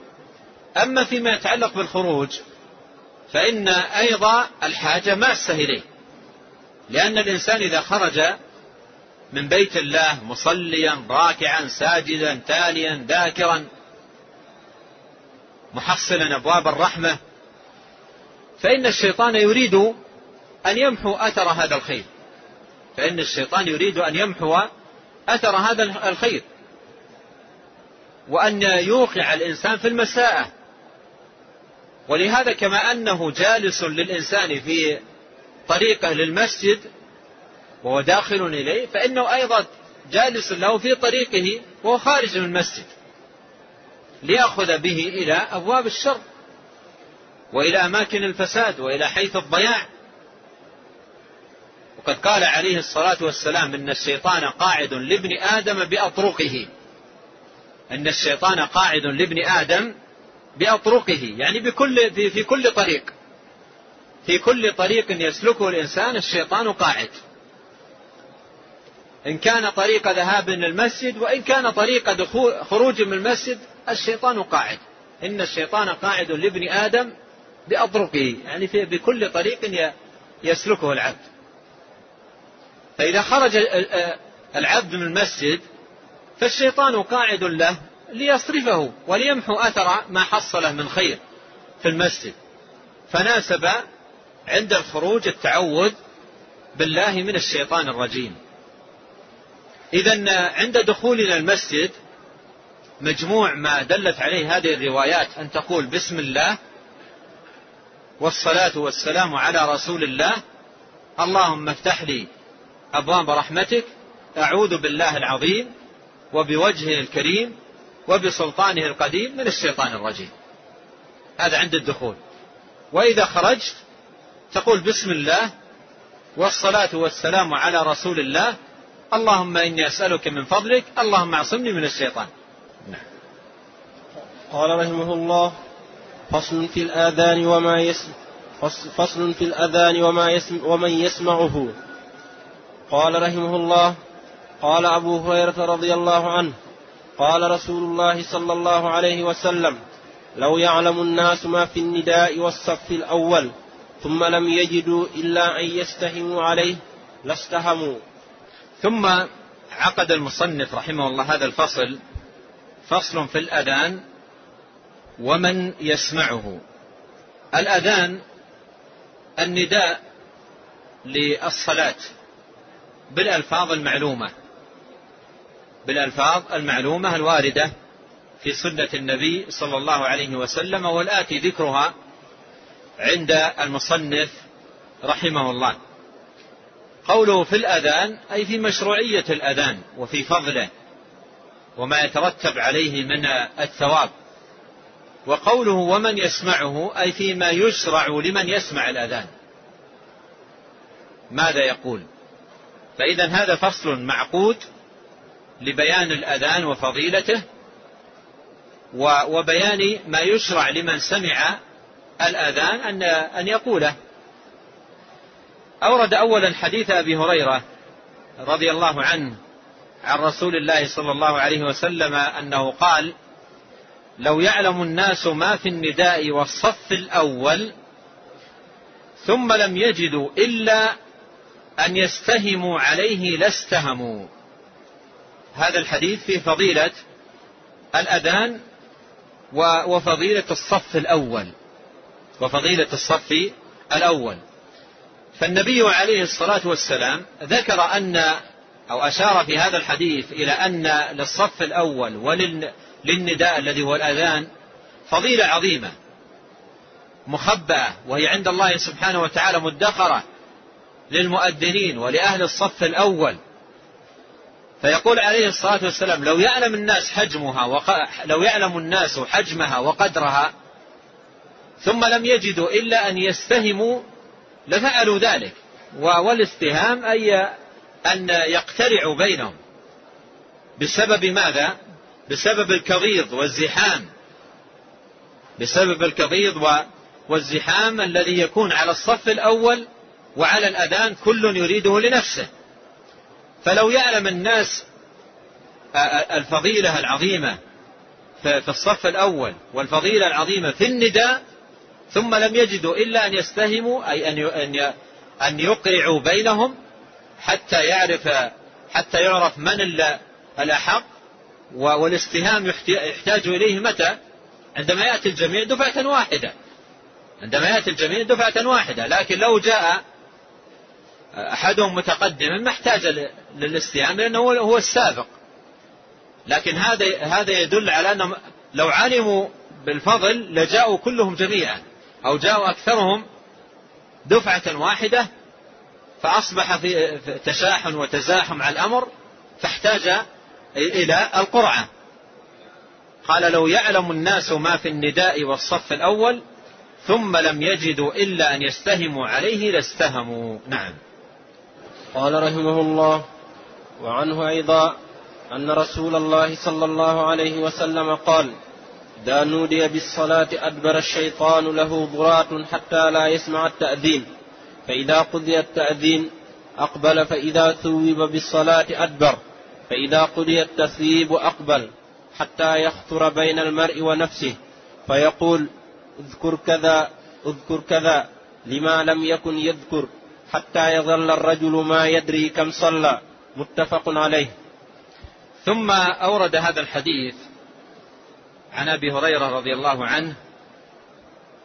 أما فيما يتعلق بالخروج فإن أيضا الحاجة ماسة إليه. لأن الإنسان إذا خرج من بيت الله مصليا راكعا ساجدا تاليا ذاكرا محصلا أبواب الرحمة فإن الشيطان يريد أن يمحو أثر هذا الخير. فإن الشيطان يريد أن يمحو أثر هذا الخير. وأن يوقع الإنسان في المساءة. ولهذا كما أنه جالس للإنسان في طريقه للمسجد وهو داخل إليه فإنه أيضا جالس له في طريقه وهو خارج من المسجد ليأخذ به إلى أبواب الشر وإلى أماكن الفساد وإلى حيث الضياع. وقد قال عليه الصلاة والسلام إن الشيطان قاعد لابن آدم بأطرقه. أن الشيطان قاعد لابن آدم بأطرقه يعني بكل في, في كل طريق. في كل طريق يسلكه الإنسان الشيطان قاعد. إن كان طريق ذهاب إلى المسجد وإن كان طريق دخول خروج من المسجد الشيطان قاعد. إن الشيطان قاعد لابن آدم بأطرقه يعني في بكل طريق يسلكه العبد. فإذا خرج العبد من المسجد فالشيطان قاعد له. ليصرفه وليمحو أثر ما حصله من خير في المسجد. فناسب عند الخروج التعوذ بالله من الشيطان الرجيم. إذا عند دخولنا المسجد مجموع ما دلت عليه هذه الروايات أن تقول بسم الله والصلاة والسلام على رسول الله اللهم افتح لي أبواب رحمتك أعوذ بالله العظيم وبوجهه الكريم وبسلطانه القديم من الشيطان الرجيم. هذا عند الدخول. وإذا خرجت تقول بسم الله والصلاة والسلام على رسول الله اللهم إني أسألك من فضلك اللهم اعصمني من الشيطان. نعم. قال رحمه الله فصل في الآذان وما يسمع فصل في الأذان وما يسمع ومن يسمعه. قال رحمه الله قال أبو هريرة رضي الله عنه قال رسول الله صلى الله عليه وسلم لو يعلم الناس ما في النداء والصف الأول ثم لم يجدوا إلا أن يستهموا عليه لاستهموا. ثم عقد المصنف رحمه الله هذا الفصل فصل في الأذان ومن يسمعه؟ الأذان النداء للصلاة بالألفاظ المعلومة. بالألفاظ المعلومة الواردة في سنة النبي صلى الله عليه وسلم والآتي ذكرها عند المصنف رحمه الله. قوله في الأذان أي في مشروعية الأذان وفي فضله وما يترتب عليه من الثواب. وقوله ومن يسمعه أي فيما يشرع لمن يسمع الأذان. ماذا يقول؟ فإذا هذا فصل معقود لبيان الأذان وفضيلته وبيان ما يشرع لمن سمع الأذان أن أن يقوله. أورد أولا حديث أبي هريرة رضي الله عنه عن رسول الله صلى الله عليه وسلم أنه قال لو يعلم الناس ما في النداء والصف الأول ثم لم يجدوا إلا أن يستهموا عليه لاستهموا. هذا الحديث في فضيلة الأذان وفضيلة الصف الأول. وفضيلة الصف الأول. فالنبي عليه الصلاة والسلام ذكر أن أو أشار في هذا الحديث إلى أن للصف الأول وللنداء الذي هو الأذان فضيلة عظيمة مخبأة وهي عند الله سبحانه وتعالى مدخرة للمؤذنين ولأهل الصف الأول. فيقول عليه الصلاة والسلام لو يعلم الناس حجمها وق... لو يعلم الناس حجمها وقدرها ثم لم يجدوا إلا أن يستهموا لفعلوا ذلك. والاستهام أي أن يقترعوا بينهم. بسبب ماذا؟ بسبب الكضيض والزحام. بسبب الكضيض والزحام الذي يكون على الصف الأول وعلى الأذان كل يريده لنفسه. فلو يعلم الناس الفضيلة العظيمة في الصف الأول والفضيلة العظيمة في النداء ثم لم يجدوا إلا أن يستهموا أي أن أن يقرعوا بينهم حتى يعرف حتى يعرف من الأحق والاستهام يحتاج إليه متى؟ عندما يأتي الجميع دفعة واحدة. عندما يأتي الجميع دفعة واحدة لكن لو جاء أحدهم متقدما ما احتاج للاستهام لأنه هو السابق. لكن هذا هذا يدل على أنهم لو علموا بالفضل لجاءوا كلهم جميعا أو جاءوا أكثرهم دفعة واحدة فأصبح في تشاحن وتزاحم على الأمر فاحتاج إلى القرعة. قال لو يعلم الناس ما في النداء والصف الأول ثم لم يجدوا إلا أن يستهموا عليه لاستهموا. نعم. قال رحمه الله وعنه أيضا أن رسول الله صلى الله عليه وسلم قال إذا نودي بالصلاة أدبر الشيطان له ضرات حتى لا يسمع التأذين. فإذا قضي التأذين أقبل فإذا ثوب بالصلاة أدبر. فإذا قضي التثويب أقبل حتى يخطر بين المرء ونفسه. فيقول اذكر كذا اذكر كذا لما لم يكن يذكر حتى يظل الرجل ما يدري كم صلى. متفق عليه. ثم أورد هذا الحديث عن أبي هريرة رضي الله عنه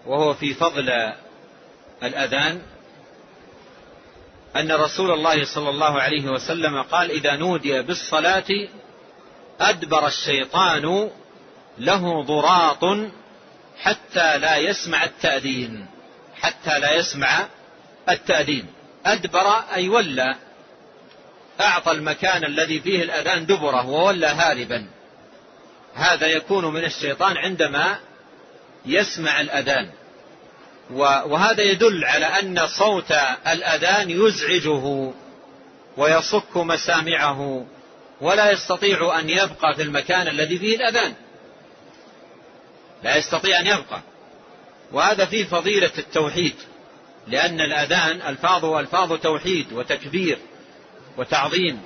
وهو في فضل الأذان أن رسول الله صلى الله عليه وسلم قال إذا نودي بالصلاة أدبر الشيطان له ضراط حتى لا يسمع التأذين. حتى لا يسمع التأذين. أدبر أي ولى أعطى المكان الذي فيه الأذان دبره وولى هاربا هذا يكون من الشيطان عندما يسمع الأذان. وهذا يدل على أن صوت الأذان يزعجه ويصك مسامعه ولا يستطيع أن يبقى في المكان الذي فيه الأذان. لا يستطيع أن يبقى. وهذا فيه فضيلة التوحيد لأن الأذان ألفاظه ألفاظ توحيد وتكبير. وتعظيم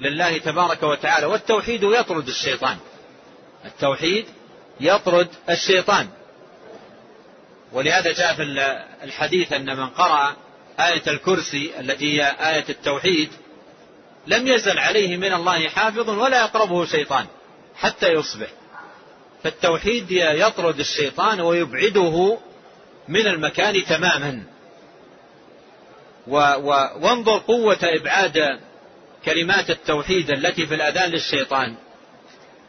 لله تبارك وتعالى. والتوحيد يطرد الشيطان. التوحيد يطرد الشيطان. ولهذا جاء في الحديث أن من قرأ آية الكرسي التي هي آية التوحيد لم يزل عليه من الله حافظ ولا يقربه شيطان حتى يصبح. فالتوحيد يطرد الشيطان ويبعده من المكان تماما. و و وانظر قوة إبعاد كلمات التوحيد التي في الأذان للشيطان.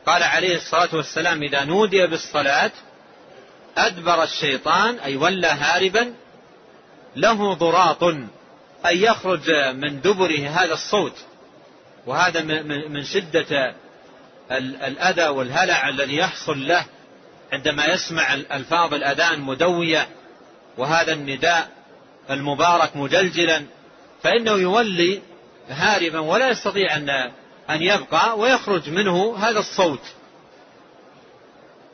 قال عليه الصلاة والسلام إذا نودي بالصلاة أدبر الشيطان أي ولى هاربا له ضراط أي يخرج من دبره هذا الصوت وهذا من شدة الأذى والهلع الذي يحصل له عندما يسمع ألفاظ الأذان مدوية وهذا النداء المبارك مجلجلا فإنه يولي هاربا ولا يستطيع أن أن يبقى ويخرج منه هذا الصوت.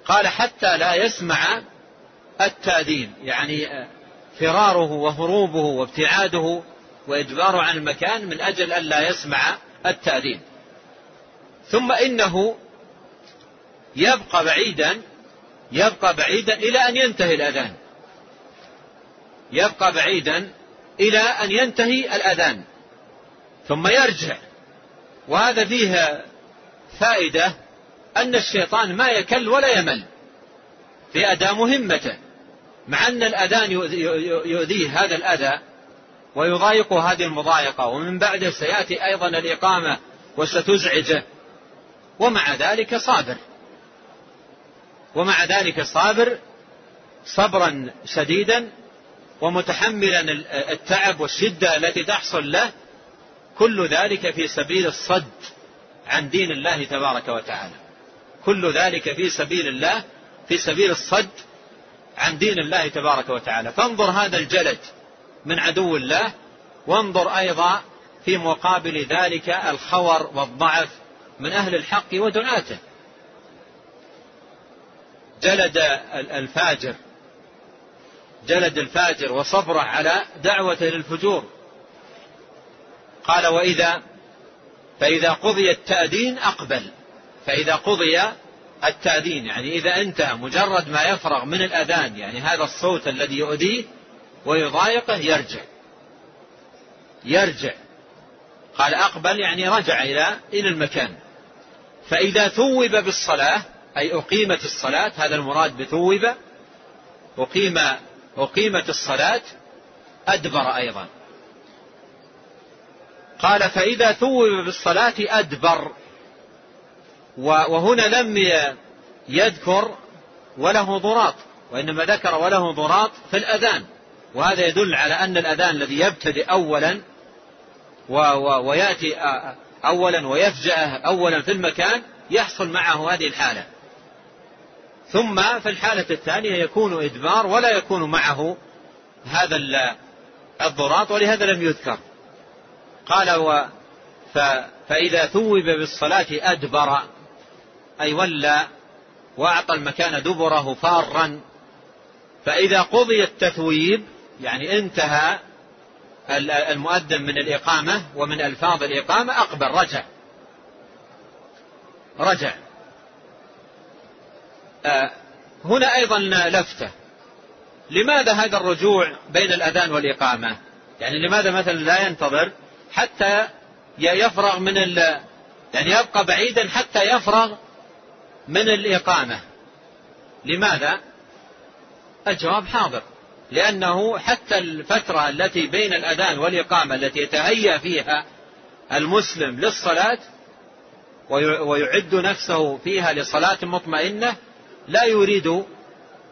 قال حتى لا يسمع التادين يعني فراره وهروبه وابتعاده وإجباره عن المكان من أجل أن لا يسمع التأذين ثم إنه يبقى بعيدا يبقى بعيدا إلى أن ينتهي الأذان. يبقى بعيدا إلى أن ينتهي الأذان ثم يرجع. وهذا فيه فائدة أن الشيطان ما يكل ولا يمل في أداء مهمته مع أن الأذان يؤذيه هذا الأذى ويضايق هذه المضايقة ومن بعده سيأتي أيضا الإقامة وستزعجه. ومع ذلك صابر. ومع ذلك صابر صبرا شديدا ومتحملا التعب والشدة التي تحصل له كل ذلك في سبيل الصد عن دين الله تبارك وتعالى. كل ذلك في سبيل الله في سبيل الصد عن دين الله تبارك وتعالى. فانظر هذا الجلد من عدو الله وانظر أيضا في مقابل ذلك الخور والضعف من أهل الحق ودعاته. جلد الفاجر جلد الفاجر وصبره على دعوته للفجور. قال وإذا فإذا قضي التأدين أقبل. فإذا قضي التأذين يعني إذا انتهى مجرد ما يفرغ من الأذان يعني هذا الصوت الذي يؤذيه ويضايقه يرجع. يرجع. قال أقبل يعني رجع إلى إلى المكان. فإذا ثوب بالصلاة أي أقيمت الصلاة هذا المراد بثوب أقيم أقيمت الصلاة أدبر أيضا. قال فإذا ثوب بالصلاة أدبر وهنا لم يذكر وله ضراط وإنما ذكر وله ضراط في الأذان. وهذا يدل على أن الأذان الذي يبتدئ أولا ويأتي أولا ويفجأه أولا في المكان يحصل معه هذه الحالة. ثم في الحالة الثانية يكون إدبار ولا يكون معه هذا الضراط ولهذا لم يذكر. قال و فإذا ثوب بالصلاة أدبر أي ولى وأعطى المكان دبره فارا فإذا قضي التثويب يعني انتهى المؤذن من الإقامة ومن ألفاظ الإقامة أقبل رجع. رجع. هنا أيضا لفتة. لماذا هذا الرجوع بين الأذان والإقامة؟ يعني لماذا مثلا لا ينتظر حتى يفرغ من ال يعني يبقى بعيدا حتى يفرغ من الإقامة؟ لماذا؟ الجواب حاضر. لأنه حتى الفترة التي بين الأذان والإقامة التي يتهيأ فيها المسلم للصلاة ويعد نفسه فيها لصلاة مطمئنة لا يريد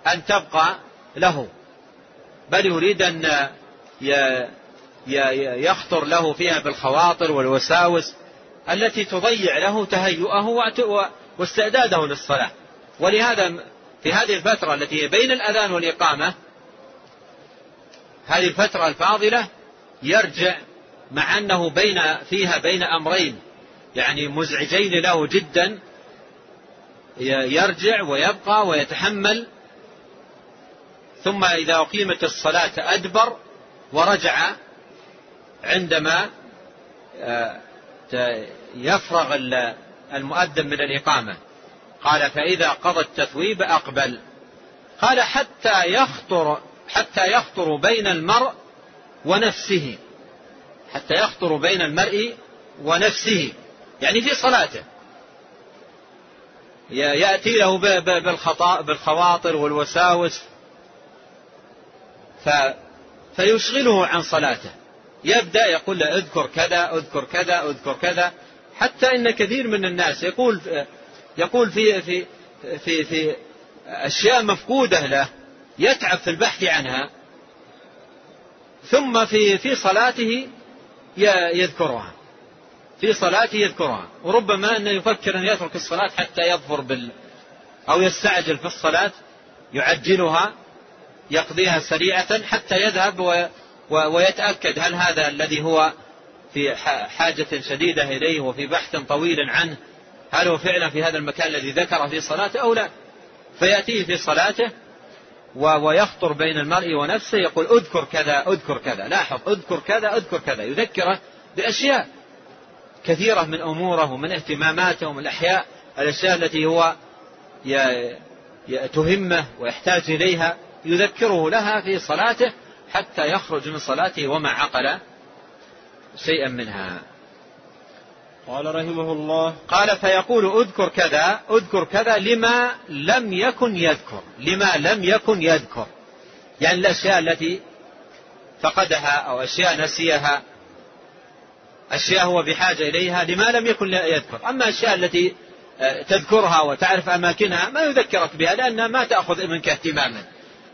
أن تبقى له بل يريد أن يخطر له فيها بالخواطر والوساوس التي تضيع له تهيؤه واستعداده للصلاة. ولهذا في هذه الفترة التي هي بين الأذان والإقامة هذه الفترة الفاضلة يرجع مع أنه بين فيها بين أمرين يعني مزعجين له جدا يرجع ويبقى ويتحمل. ثم إذا أقيمت الصلاة أدبر ورجع عندما آه، يفرغ المؤذن من الإقامة. قال فإذا قضى التثويب أقبل. قال حتى يخطر حتى يخطر بين المرء ونفسه. حتى يخطر بين المرء ونفسه. يعني في صلاته. يأتي له بالخواطر والوساوس. فيشغله عن صلاته. يبدأ يقول له اذكر كذا اذكر كذا اذكر كذا. حتى إن كثير من الناس يقول يقول في في في في أشياء مفقودة له يتعب في البحث عنها. ثم في في صلاته يذكرها. في صلاته يذكرها وربما انه يفكر أن يترك الصلاة حتى يظفر بال أو يستعجل في الصلاة يعجلها يقضيها سريعة حتى يذهب ويتأكد هل هذا الذي هو في حاجة شديدة إليه وفي بحث طويل عنه هل هو فعلا في هذا المكان الذي ذكره في صلاته أو لا. فيأتيه في صلاته ويخطر بين المرء ونفسه يقول أذكر كذا أذكر كذا لاحظ أذكر كذا أذكر كذا يذكره بأشياء. كثيرة من أموره ومن اهتماماته ومن الأحياء الأشياء التي هو تهمه ويحتاج إليها يذكره لها في صلاته حتى يخرج من صلاته وما عقل شيئا منها. قال رحمه الله قال فيقول أذكر كذا أذكر كذا لما لم يكن يذكر لما لم يكن يذكر. يعني الأشياء التي فقدها أو أشياء نسيها اشياء هو بحاجة إليها لما لم يكن يذكر. أما الأشياء التي آه، تذكرها وتعرف أماكنها ما يذكرك بها لأنها ما تأخذ منك اهتماما.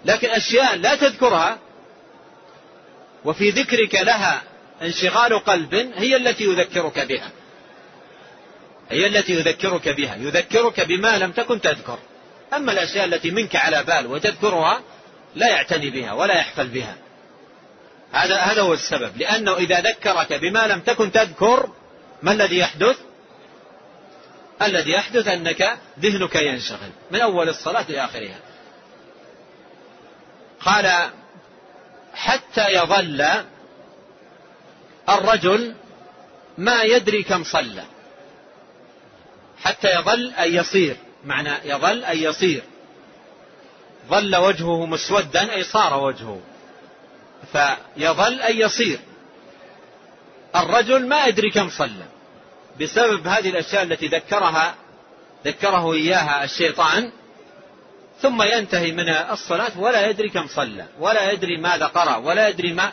لكن أشياء لا تذكرها وفي ذكرك لها انشغال قلب هي التي يذكرك بها. هي التي يذكرك بها. يذكرك بما لم تكن تذكر. أما الأشياء التي منك على بال وتذكرها لا يعتني بها ولا يحفل بها. هذا هذا هو السبب. لأنه إذا ذكرك بما لم تكن تذكر ما الذي يحدث؟ الذي يحدث أنك ذهنك ينشغل من أول الصلاة إلى آخرها. قال حتى يظل الرجل ما يدري كم صلى. حتى يظل أن يصير. معنى يظل أن يصير. ظل وجهه مسودا أي صار وجهه. فيظل أن يصير. الرجل ما يدري كم صلى. بسبب هذه الأشياء التي ذكرها ذكره إياها الشيطان ثم ينتهي من الصلاة ولا يدري كم صلى ولا يدري ماذا قرأ ولا يدري ما.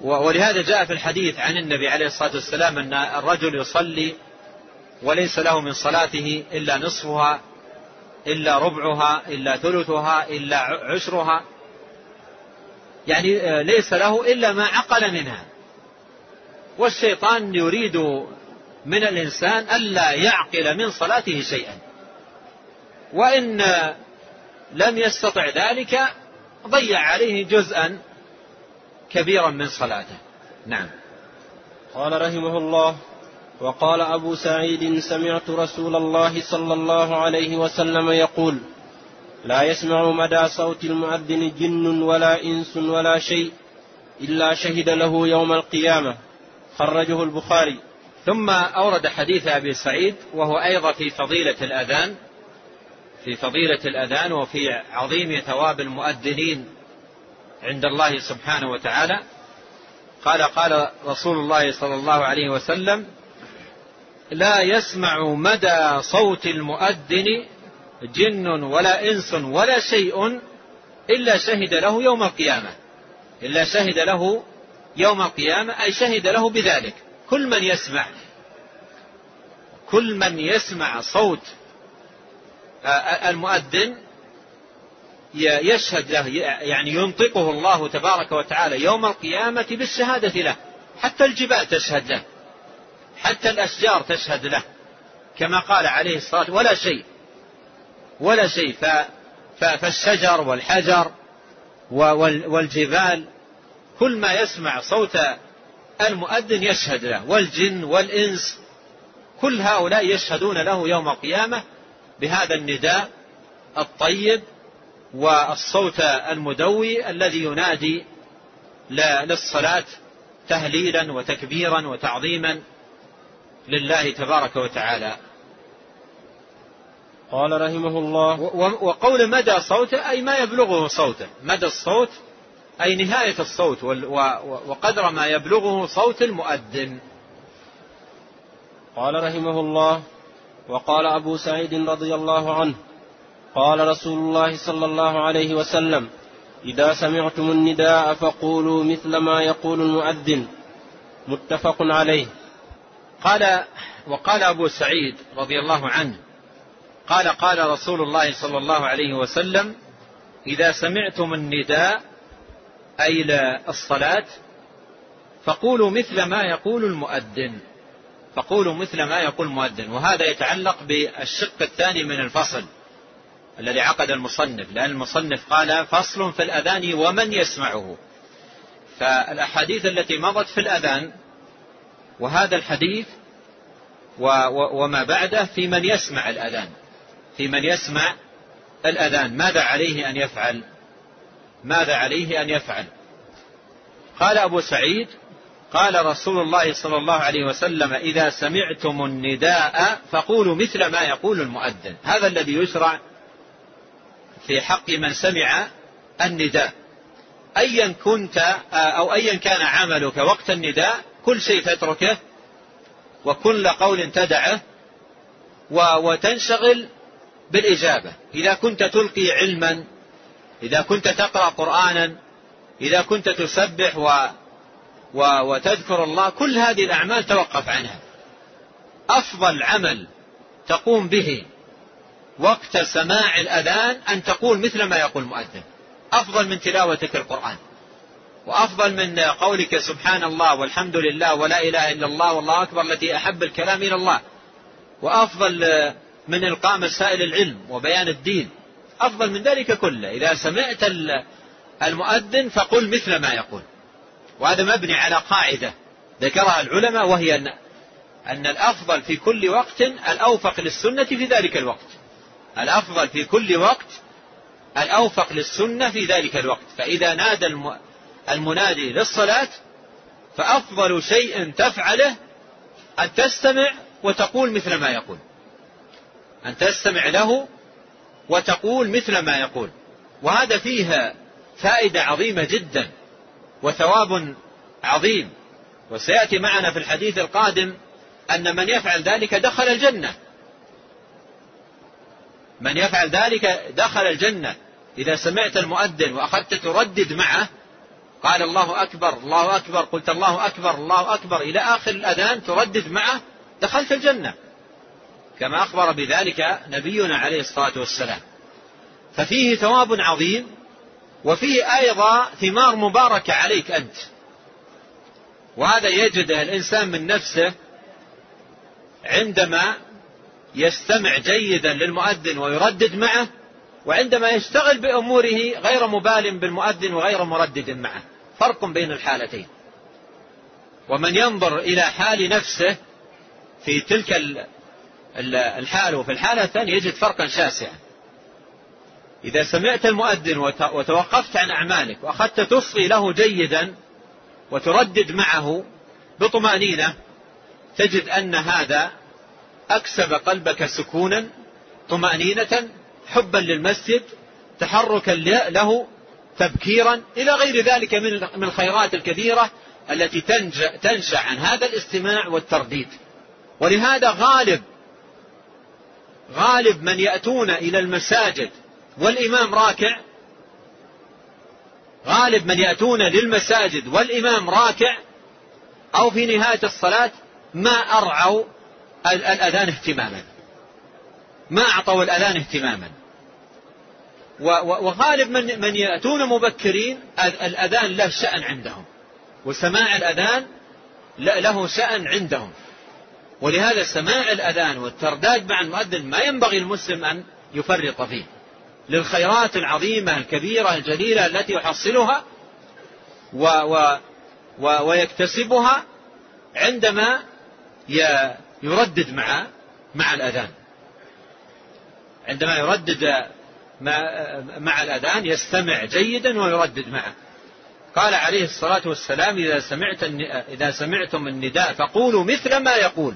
ولهذا جاء في الحديث عن النبي عليه الصلاة والسلام أن الرجل يصلي وليس له من صلاته إلا نصفها إلا ربعها إلا ثلثها إلا عشرها. يعني آه، ليس له إلا ما عقل منها. والشيطان يريد من الإنسان ألا يعقل من صلاته شيئا. وإن لم يستطع ذلك ضيع عليه جزءا كبيرا من صلاته. نعم. قال رحمه الله وقال أبو سعيد سمعت رسول الله صلى الله عليه وسلم يقول لا يسمع مدى صوت المؤذن جن ولا إنس ولا شيء إلا شهد له يوم القيامة. خرجه البخاري. ثم أورد حديث أبي سعيد وهو أيضا في فضيلة الأذان في فضيلة الأذان وفي عظيم ثواب المؤذنين عند الله سبحانه وتعالى. قال قال رسول الله صلى الله عليه وسلم لا يسمع مدى صوت المؤذن جن ولا إنس ولا شيء إلا شهد له يوم القيامة. إلا شهد له يوم القيامة أي شهد له بذلك. كل من يسمع كل من يسمع صوت المؤذن يشهد له يعني ينطقه الله تبارك وتعالى يوم القيامة بالشهادة له. حتى الجبال تشهد له. حتى الأشجار تشهد له. كما قال عليه الصلاة ولا شيء. ولا شيء. فالشجر والحجر والجبال كل ما يسمع صوت المؤذن يشهد له والجن والإنس كل هؤلاء يشهدون له يوم القيامة بهذا النداء الطيب والصوت المدوي الذي ينادي للصلاة تهليلا وتكبيرا وتعظيما لله تبارك وتعالى. قال رحمه الله. وقول مدى صوته أي ما يبلغه صوته. مدى الصوت أي نهاية الصوت وقدر ما يبلغه صوت المؤذن. قال رحمه الله. وقال أبو سعيد رضي الله عنه قال رسول الله صلى الله عليه وسلم إذا سمعتم النداء فقولوا مثل ما يقول المؤذن. متفق عليه. قال وقال أبو سعيد رضي الله عنه قال قال رسول الله صلى الله عليه وسلم إذا سمعتم النداء أي الصلاة فقولوا مثل ما يقول المؤذن. فقولوا مثل ما يقول المؤذن. وهذا يتعلق بالشق الثاني من الفصل الذي عقد المصنف. لأن المصنف قال فصل في الأذان ومن يسمعه. فالأحاديث التي مضت في الأذان وهذا الحديث وما بعده في من يسمع الأذان. في من يسمع الأذان ماذا عليه أن يفعل؟ ماذا عليه أن يفعل؟ قال أبو سعيد قال رسول الله صلى الله عليه وسلم إذا سمعتم النداء فقولوا مثل ما يقول المؤذن. هذا الذي يشرع في حق من سمع النداء. أيا كنت أو أيا كان عملك وقت النداء كل شيء تتركه وكل قول تدعه وتنشغل بالإجابة. إذا كنت تلقي علما إذا كنت تقرأ قرآنا إذا كنت تسبح و و وتذكر الله كل هذه الأعمال توقف عنها. أفضل عمل تقوم به وقت سماع الأذان أن تقول مثل ما يقول المؤذن. أفضل من تلاوتك القرآن. وأفضل من قولك سبحان الله والحمد لله ولا إله إلا الله والله أكبر التي أحب الكلام إلى الله. وأفضل من إلقاء مسائل العلم وبيان الدين. أفضل من ذلك كله. إذا سمعت المؤذن فقل مثل ما يقول. وهذا مبني على قاعدة ذكرها العلماء وهي أن أن الأفضل في كل وقت الأوفق للسنة في ذلك الوقت. الأفضل في كل وقت الأوفق للسنة في ذلك الوقت. فإذا نادى المنادي للصلاة فأفضل شيء تفعله أن تستمع وتقول مثل ما يقول. أن تستمع له وتقول مثل ما يقول. وهذا فيه فائدة عظيمة جدا وثواب عظيم. وسيأتي معنا في الحديث القادم أن من يفعل ذلك دخل الجنة. من يفعل ذلك دخل الجنة. إذا سمعت المؤذن وأخذت تردد معه قال الله أكبر الله أكبر قلت الله أكبر الله أكبر إلى آخر الأذان تردد معه دخلت الجنة. كما أخبر بذلك نبينا عليه الصلاة والسلام. ففيه ثواب عظيم وفيه أيضا ثمار مباركة عليك أنت. وهذا يجده الإنسان من نفسه عندما يستمع جيدا للمؤذن ويردد معه وعندما يشتغل بأموره غير مبال بالمؤذن وغير مردد معه. فرق بين الحالتين. ومن ينظر إلى حال نفسه في تلك الحال وفي الحالة الثانية يجد فرقا شاسعا. إذا سمعت المؤذن وتوقفت عن أعمالك وأخذت تصغي له جيدا وتردد معه بطمأنينة تجد أن هذا أكسب قلبك سكونا طمأنينة حبا للمسجد تحركا له تبكيرا إلى غير ذلك من الخيرات الكثيرة التي تنشأ عن هذا الاستماع والترديد. ولهذا غالب غالب من يأتون إلى المساجد والإمام راكع غالب من يأتون للمساجد والإمام راكع أو في نهاية الصلاة ما أرعوا الأذان اهتماما. ما أعطوا الأذان اهتماما. وغالب من من يأتون مبكرين الأذان له شأن عندهم وسماع الأذان له شأن عندهم. ولهذا سماع الأذان والترداد مع المؤذن ما ينبغي المسلم أن يفرط فيه. للخيرات العظيمة الكبيرة الجليلة التي يحصلها و و و ويكتسبها عندما يردد مع مع الأذان. عندما يردد مع الأذان يستمع جيدا ويردد معه. قال عليه الصلاة والسلام إذا سمعت إذا سمعتم النداء فقولوا مثل ما يقول.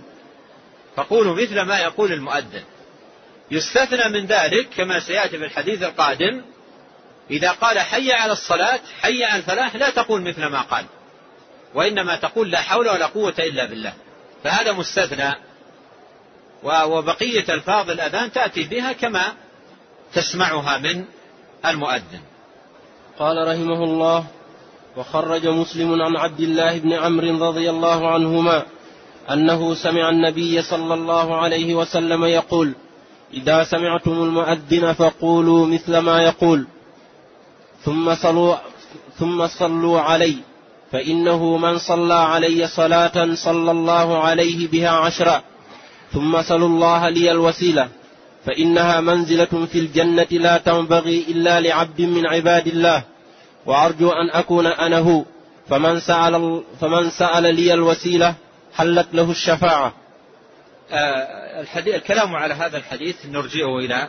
فقولوا مثل ما يقول المؤذن. يستثنى من ذلك كما سيأتي في الحديث القادم إذا قال حي على الصلاة حي على الفلاح لا تقول مثل ما قال وإنما تقول لا حول ولا قوة إلا بالله. فهذا مستثنى وبقية ألفاظ الأذان تأتي بها كما تسمعها من المؤذن. قال رحمه الله وخرج مسلم عن عبد الله بن عمرو رضي الله عنهما أنه سمع النبي صلى الله عليه وسلم يقول إذا سمعتم المؤذن فقولوا مثل ما يقول ثم صلوا ثم صلوا علي فإنه من صلى علي صلاة صلى الله عليه بها عشرا ثم صلوا الله لي الوسيلة فإنها منزلة في الجنة لا تنبغي إلا لعبد من عباد الله وأرجو أن أكون أنا هو فمن سأل, فمن سأل لي الوسيلة حلت له الشفاعة. آه الحديث الكلام على هذا الحديث نرجئه إلى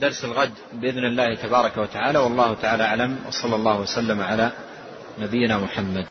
درس الغد بإذن الله تبارك وتعالى والله تعالى أعلم وصلى الله وسلم على نبينا محمد.